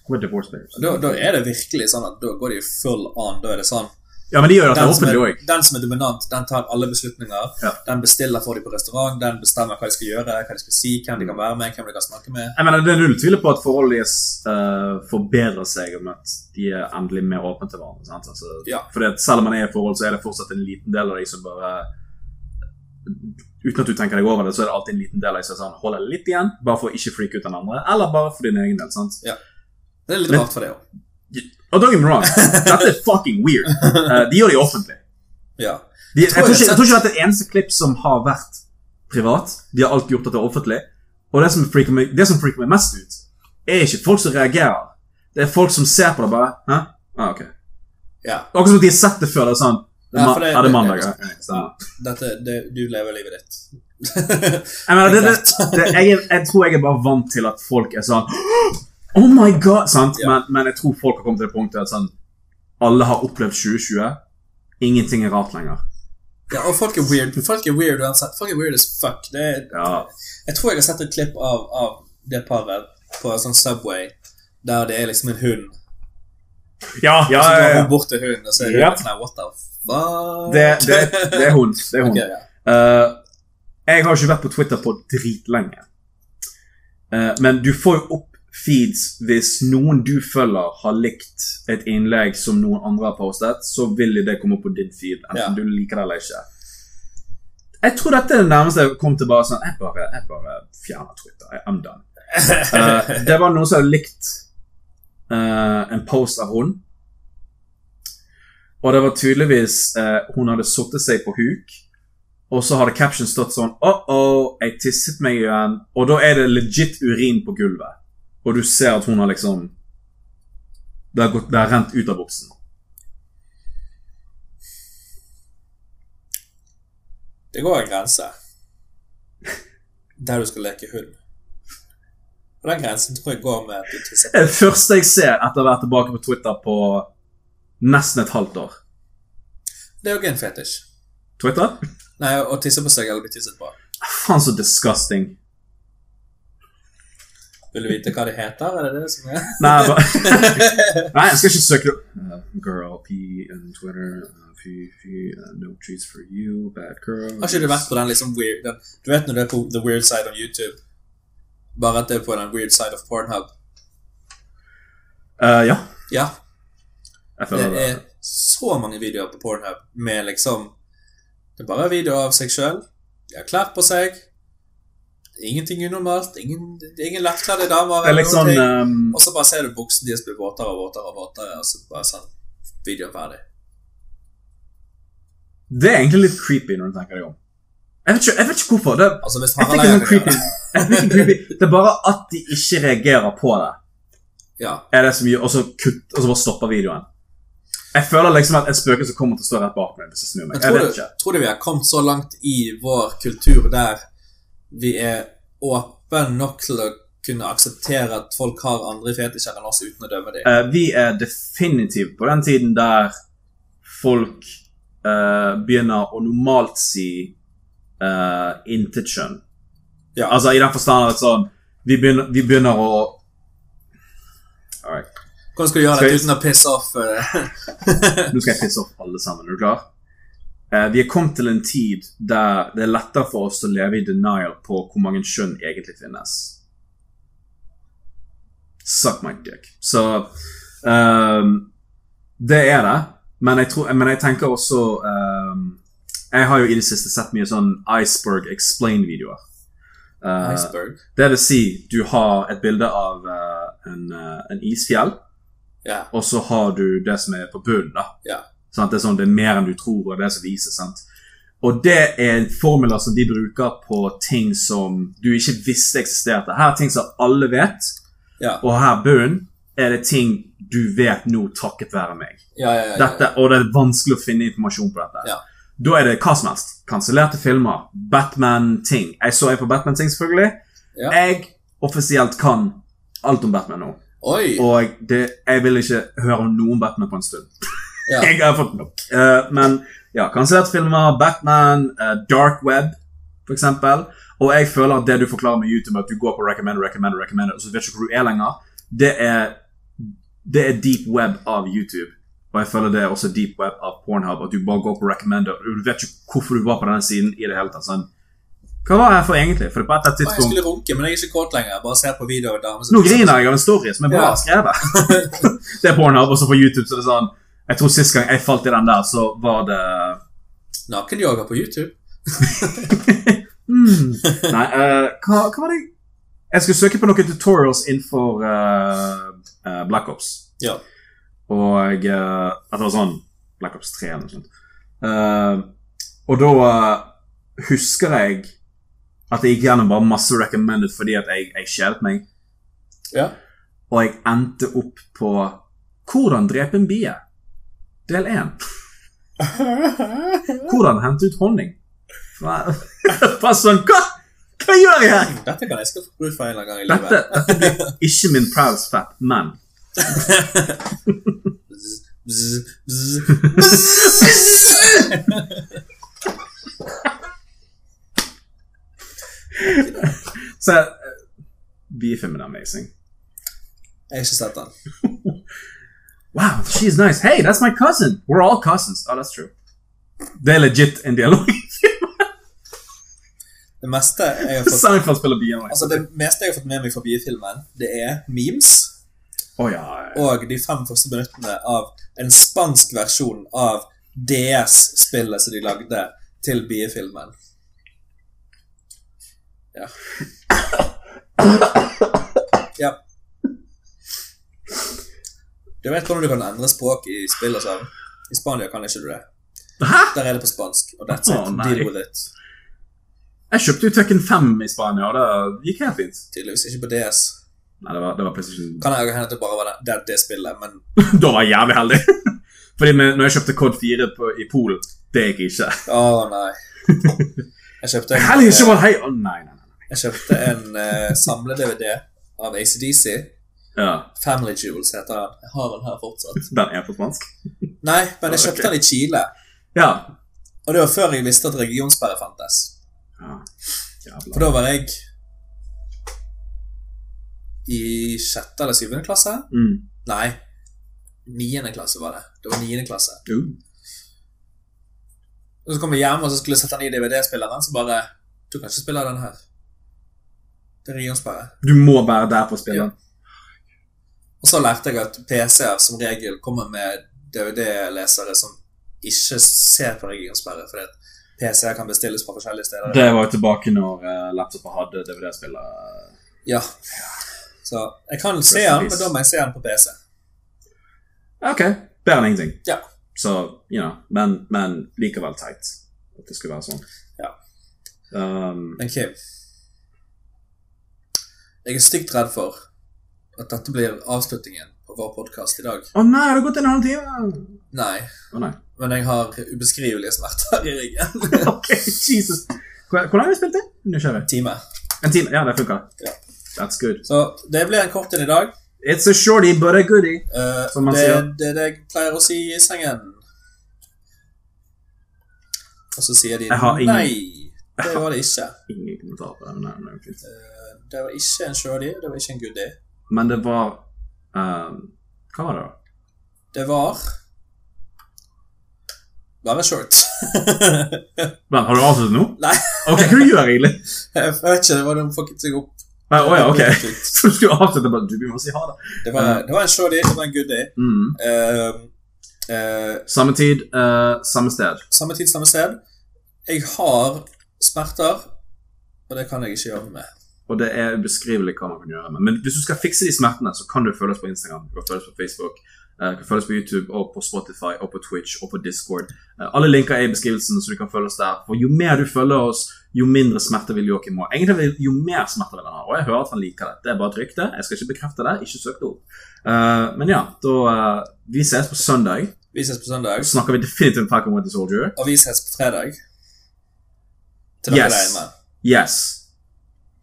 Quit divorce papers. Da, da er det virkelig sånn at da går de full on. Da er det sånn Ja, men de gjør som, offentlig er, òg. den som er dominant, den tar alle beslutninger. Ja. Den bestiller for dem på restaurant, den bestemmer hva de skal gjøre, hva de skal si, hvem de kan være med, hvem de kan snakke med. Jeg mener, Det er null tvil på at forholdet deres uh, forbedrer seg om at de er endelig mer åpne til hverandre. Sant? Altså, Ja. fordi at Selv om man er i forhold, så er det fortsatt en liten del av de som bare Uten at du tenker deg over det, så er det alltid en liten del av de som sånn, holder litt igjen, bare for å ikke freake ut den andre, eller bare for din egen del. sant? Det er litt Men- rart for det òg. Og don't get me wrong, dette er fucking weird. Uh, de gjør det offentlig. Ja. De, jeg, tror ikke, jeg tror ikke det er eneste klipp som har vært privat. De har alt gjort dette offentlig. Og det som freaker meg, det freaker meg mest ut, er ikke folk som reagerer. Det er folk som ser på det bare Hæ? Ah, ok. ja. Akkurat som at de har sett det før. Det er sånn det er, Ja, det- er det- mandag. det- Ja. Dette, det, du lever livet ditt. Jeg, mener, det, det, det, jeg, er- jeg tror jeg er bare vant til at folk er sånn Oh my god! Sant? Ja. Men, men jeg tror folk har kommet til det punktet at sånn alle har opplevd 2020. Ingenting er rart lenger. Ja, og folk er weird. Folk er weird uansett. Folk er weird as fuck. Det er, Ja. jeg tror jeg har sett et klipp av, av det paret på en sånn Subway der det er liksom en hund. Ja, ja, og så går hun bort til hunden, og så er Yep. sånn What the fuck? Det, det, det er hun. Det er hun. Okay, ja. Eh, jeg har ikke vært på Twitter på dritlenge. Uh, men du får jo opp feeds hvis noen du følger, har likt et innlegg som noen andre har postet, så vil det komme på din feed, enten Ja. du liker det eller ikke. Jeg tror dette er det nærmeste jeg kom til bare sånn Jeg bare, jeg bare fjerner Twitter. I'm done. uh, det var noen som hadde likt uh, en post av hun. Og det var tydeligvis uh, Hun hadde satt seg på huk, og så hadde caption stått sånn Oh-oh, jeg tisset meg igjen. Og da er det legit urin på gulvet. Og du ser at hun har liksom Det har, gått, det har rent ut av boksen. Det går en grense der du skal leke hund. Og den grensen tror jeg går med at du tisser. Det første jeg ser etter å være tilbake på Twitter på nesten et halvt år. Det er ikke en fetisj. Twitter? Nei, å tisse på seg eller bli tisset på. Faen, så disgusting. Vil du vite hva de heter? Er det det som er? Nei, Nei, jeg skal ikke søke det. Uh, girl P and Twitter. Uh, fy, fy, uh, no trees for you, bad girl. Har ikke du vært på den liksom weird den, Du vet når du er på the weird side of YouTube? Bare at det er på den weird side of Pornhub. Uh, ja. Ja, Jeg det det. er så mange videoer på Pornhub med liksom Det er bare videoer av seg sjøl. De har klær på seg. Ingenting unormalt. Ingen, ingen lettkledde damer. Er eller liksom ting. um, Og så bare ser du buksen deres bli våtere og våtere og våtere, og så bare sånn Videoen ferdig. Det er egentlig litt creepy når du tenker deg om. Jeg vet ikke, jeg vet ikke hvorfor. Det, Altså hvis jeg Harald tenker sånn creepy. det Jeg tenker creepy. Det er bare at de ikke reagerer på det. Ja. Er det som gjør, og så kutt, og så bare stopper videoen. Jeg føler liksom at en spøkelse kommer til å stå rett bak meg. hvis jeg snur meg. Men Jeg tror vet du, ikke. tror du vi har kommet så langt i vår kultur der vi er åpne nok til å kunne akseptere at folk har andre fetisjer enn oss uten å dømme dem? Uh, vi er definitivt på den tiden der folk uh, begynner å normalt si uh, intet. Ja. Altså i den forstand at sånn Vi begynner, vi begynner å Alright. Hvordan skal du gjøre dette uten å pisse off? Nå skal jeg pisse opp alle sammen. Er du klar? Eh, vi er kommet til en tid der det er lettere for oss å leve i denial på hvor mange kjønn egentlig finnes. Suck my dick. Så um, Det er det. Men jeg, tror, men jeg tenker også um, Jeg har jo i det siste sett mye sånn Iceberg Explain-videoer. Uh, Iceberg? det vil si, du har et bilde av uh, en, uh, en isfjell. yeah. Og så har du det som er på bunnen. da. Ja. Sant? Det er sånn, det er mer enn du tror, og det som vises. sant? Og det er formler som de bruker på ting som du ikke visste eksisterte. Her er ting som alle vet, Ja. og her bunnen er det ting du vet nå takket være meg. Ja, ja. Dette, og det er vanskelig å finne informasjon på dette. Ja. Da er det hva som helst. Kansellerte filmer, Batman-ting. Jeg så en på Batman-ting, selvfølgelig. Ja. Jeg offisielt kan alt om Batman nå. Oi! Og det, jeg vil ikke høre om noen Batman på en stund. Ja. Jeg har fått nok. Uh, men ja, kansellerte filmer, Batman, uh, Dark Web eksempel. Og jeg føler at det du forklarer med YouTube, at du går på recommend, recommend, recommend, og så vet du ikke hvor du er lenger, det er, det er deep web av YouTube. Og jeg føler det er også deep web av Pornhub at du bare går på recommender. Du vet ikke hvorfor du var på denne siden i det hele tatt. Sånn. Hva var jeg for egentlig? For på et annet Jeg skulle runke, men jeg er ikke kåt lenger. Bare ser på videoer Nå griner jeg av en story som er bra Ja. skrevet. det er Pornhub, og så på YouTube så det er sånn Jeg tror sist gang jeg falt i den der, så var det Nakenyoga på YouTube. mm. Nei, uh, hva, hva var det Jeg skulle søke på noen tutorials innenfor uh, uh, Black Ops. Ja. Og uh, At det var sånn Black Ops 3 eller noe sånt. Uh, og da uh, husker jeg at jeg gikk gjennom bare masse recommended fordi at jeg, jeg kjedet meg. Ja. Og jeg endte opp på Hvordan drepe en bie. Del 1. Hvordan hente ut honning. Bare sånn Hva, hva gjør jeg her? Dette kan jeg skal få bruk for en eller annen gang i Dette, livet. dette blir ikke min proud fat, men Bzz, bzz, Så Beefen min er amazing. Jeg har ikke sett den. Wow, she's nice. Hey, that's my cousin. We're all cousins. Oh, that's true. Det er legit en dialog. Det meste jeg har fått Seinfeld spiller bien. Altså Det meste jeg har fått med meg fra biefilmen, det er memes. Oh, ja, ja. Og de fem første minuttene av en spansk versjon av DS-spillet som de lagde til biefilmen. Ja. ja. Du vet hvordan du kan endre språk i spill og sånn? I Spania kan ikke du det. Hæ? Der er det på spansk. Og that's it. Nei. Deal with it. Jeg kjøpte jo Tekken 5 i Spania, og det gikk helt fint. Tydeligvis ikke på DS. Nei, det var, det var PlayStation Kan jeg hende det bare var det, det, det spillet, men Da var jeg jævlig heldig. Fordi med, når jeg kjøpte Code 4 på, i Polen, det gikk ikke. Å nei. Jeg kjøpte en, Hellig ikke var hei! Oh, nei, nei, nei. jeg kjøpte en uh, samle-DVD av ACDC. Ja, Family Jewels heter den. Jeg har den her fortsatt. Den er på spansk? Nei, men jeg kjøpte okay. den i Chile. Ja. Og det var før jeg visste at regionsperre fantes. ja. Jævla. For da var jeg i sjette eller syvende klasse. Mm. Nei, niende klasse var det. Det var niende klasse. Uh. Og så kom jeg hjem og så skulle jeg sette den i DVD-spilleren, så bare Du kan ikke spille den her. Det er regionsperre. Du må være der på spillet. Og så lærte jeg at PC-er som regel kommer med DVD-lesere som ikke ser på regionsperre, fordi at PC-er kan bestilles fra forskjellige steder. Det var jo tilbake når uh, laptoper hadde DVD-spiller. Ja. Så jeg kan se den, men da må jeg se den på PC. Ok, bedre enn ingenting. Ja. Så, you know, men, men likevel teit at det skulle være sånn. Ja. Um, Men Kim Jeg er stygt redd for at dette blir avslutningen på vår podkast i dag. Å nei, det har gått en halv time! Nei, Å nei. men jeg har ubeskrivelige smerter i ryggen. ok, Jesus. Hvor, hvor lenge har vi spilt det? Nysgjerrig. Time. En time? Ja, det funka. Ja. That's good. Så det blir en kort en i dag. It's a shorty, but a goodie. Uh, Som man det, sier. det er det jeg pleier å si i sengen. Og så sier de ingen- nei. Det var det ikke. Ingen kommentar på det. nei, nei, fint. Eh, det var ikke en shorty, det var ikke en goodie. Men det var uh, Hva var det, da? Det var Bare short. Men, har du avsluttet nå? nei, Ok, hva du gjør egentlig? jeg vet ikke. Det var noen fucket seg opp. Å ja, ok. Så du avslutte bare Du, vi må si ha det. Det var, det var en shorty, det var en goodie. Mm. Uh, uh, Samme tid, samme sted. samme tid, samme sted. Jeg har smerter, og det kan jeg ikke gjøre med. Og det er ubeskrivelig hva man kan gjøre med. Men hvis du skal fikse de smertene, så kan du følge oss på Instagram, du kan oss på Facebook, eh, du kan oss på YouTube og på Spotify og på Twitch og på Discord. Eh, Alle linker er i beskrivelsen, så du kan følge oss der. For jo mer du følger oss, jo mindre smerte vil Joakim ha. Egentlig jo mer smerte vil han ha. Og jeg hører at han liker det. Det er bare et rykte. Jeg skal ikke bekrefte det. Ikke søk det opp. Eh, men ja, da Vi ses på søndag. Vi ses på søndag, Så snakker vi definitivt om Falcon Winter Soldier. og vi ses på fredag. Til dere Yes. der inne. Yes.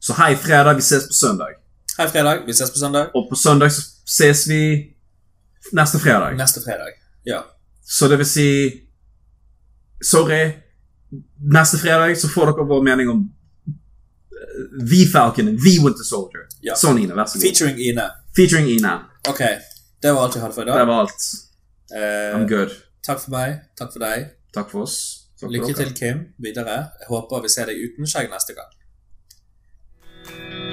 Så hei, fredag. Vi ses på søndag. Hei, fredag. Vi ses på søndag. Og på søndag så ses vi neste fredag. Neste fredag. Ja. Så det vil si Sorry. Neste fredag så får dere vår mening om eh, Vi Falcon, vi Winter Soldier. Ja. Sånn, Ine. Vær så god. Featuring Ine. Featuring Ine. Ok, det var alt vi hadde for i dag. Det var alt. Uh, I'm good. Takk for meg. Takk for deg. Takk for oss. Takk for Lykke dere. til, Kim, videre. Jeg håper vi ser deg uten skjegg neste gang. Thank you.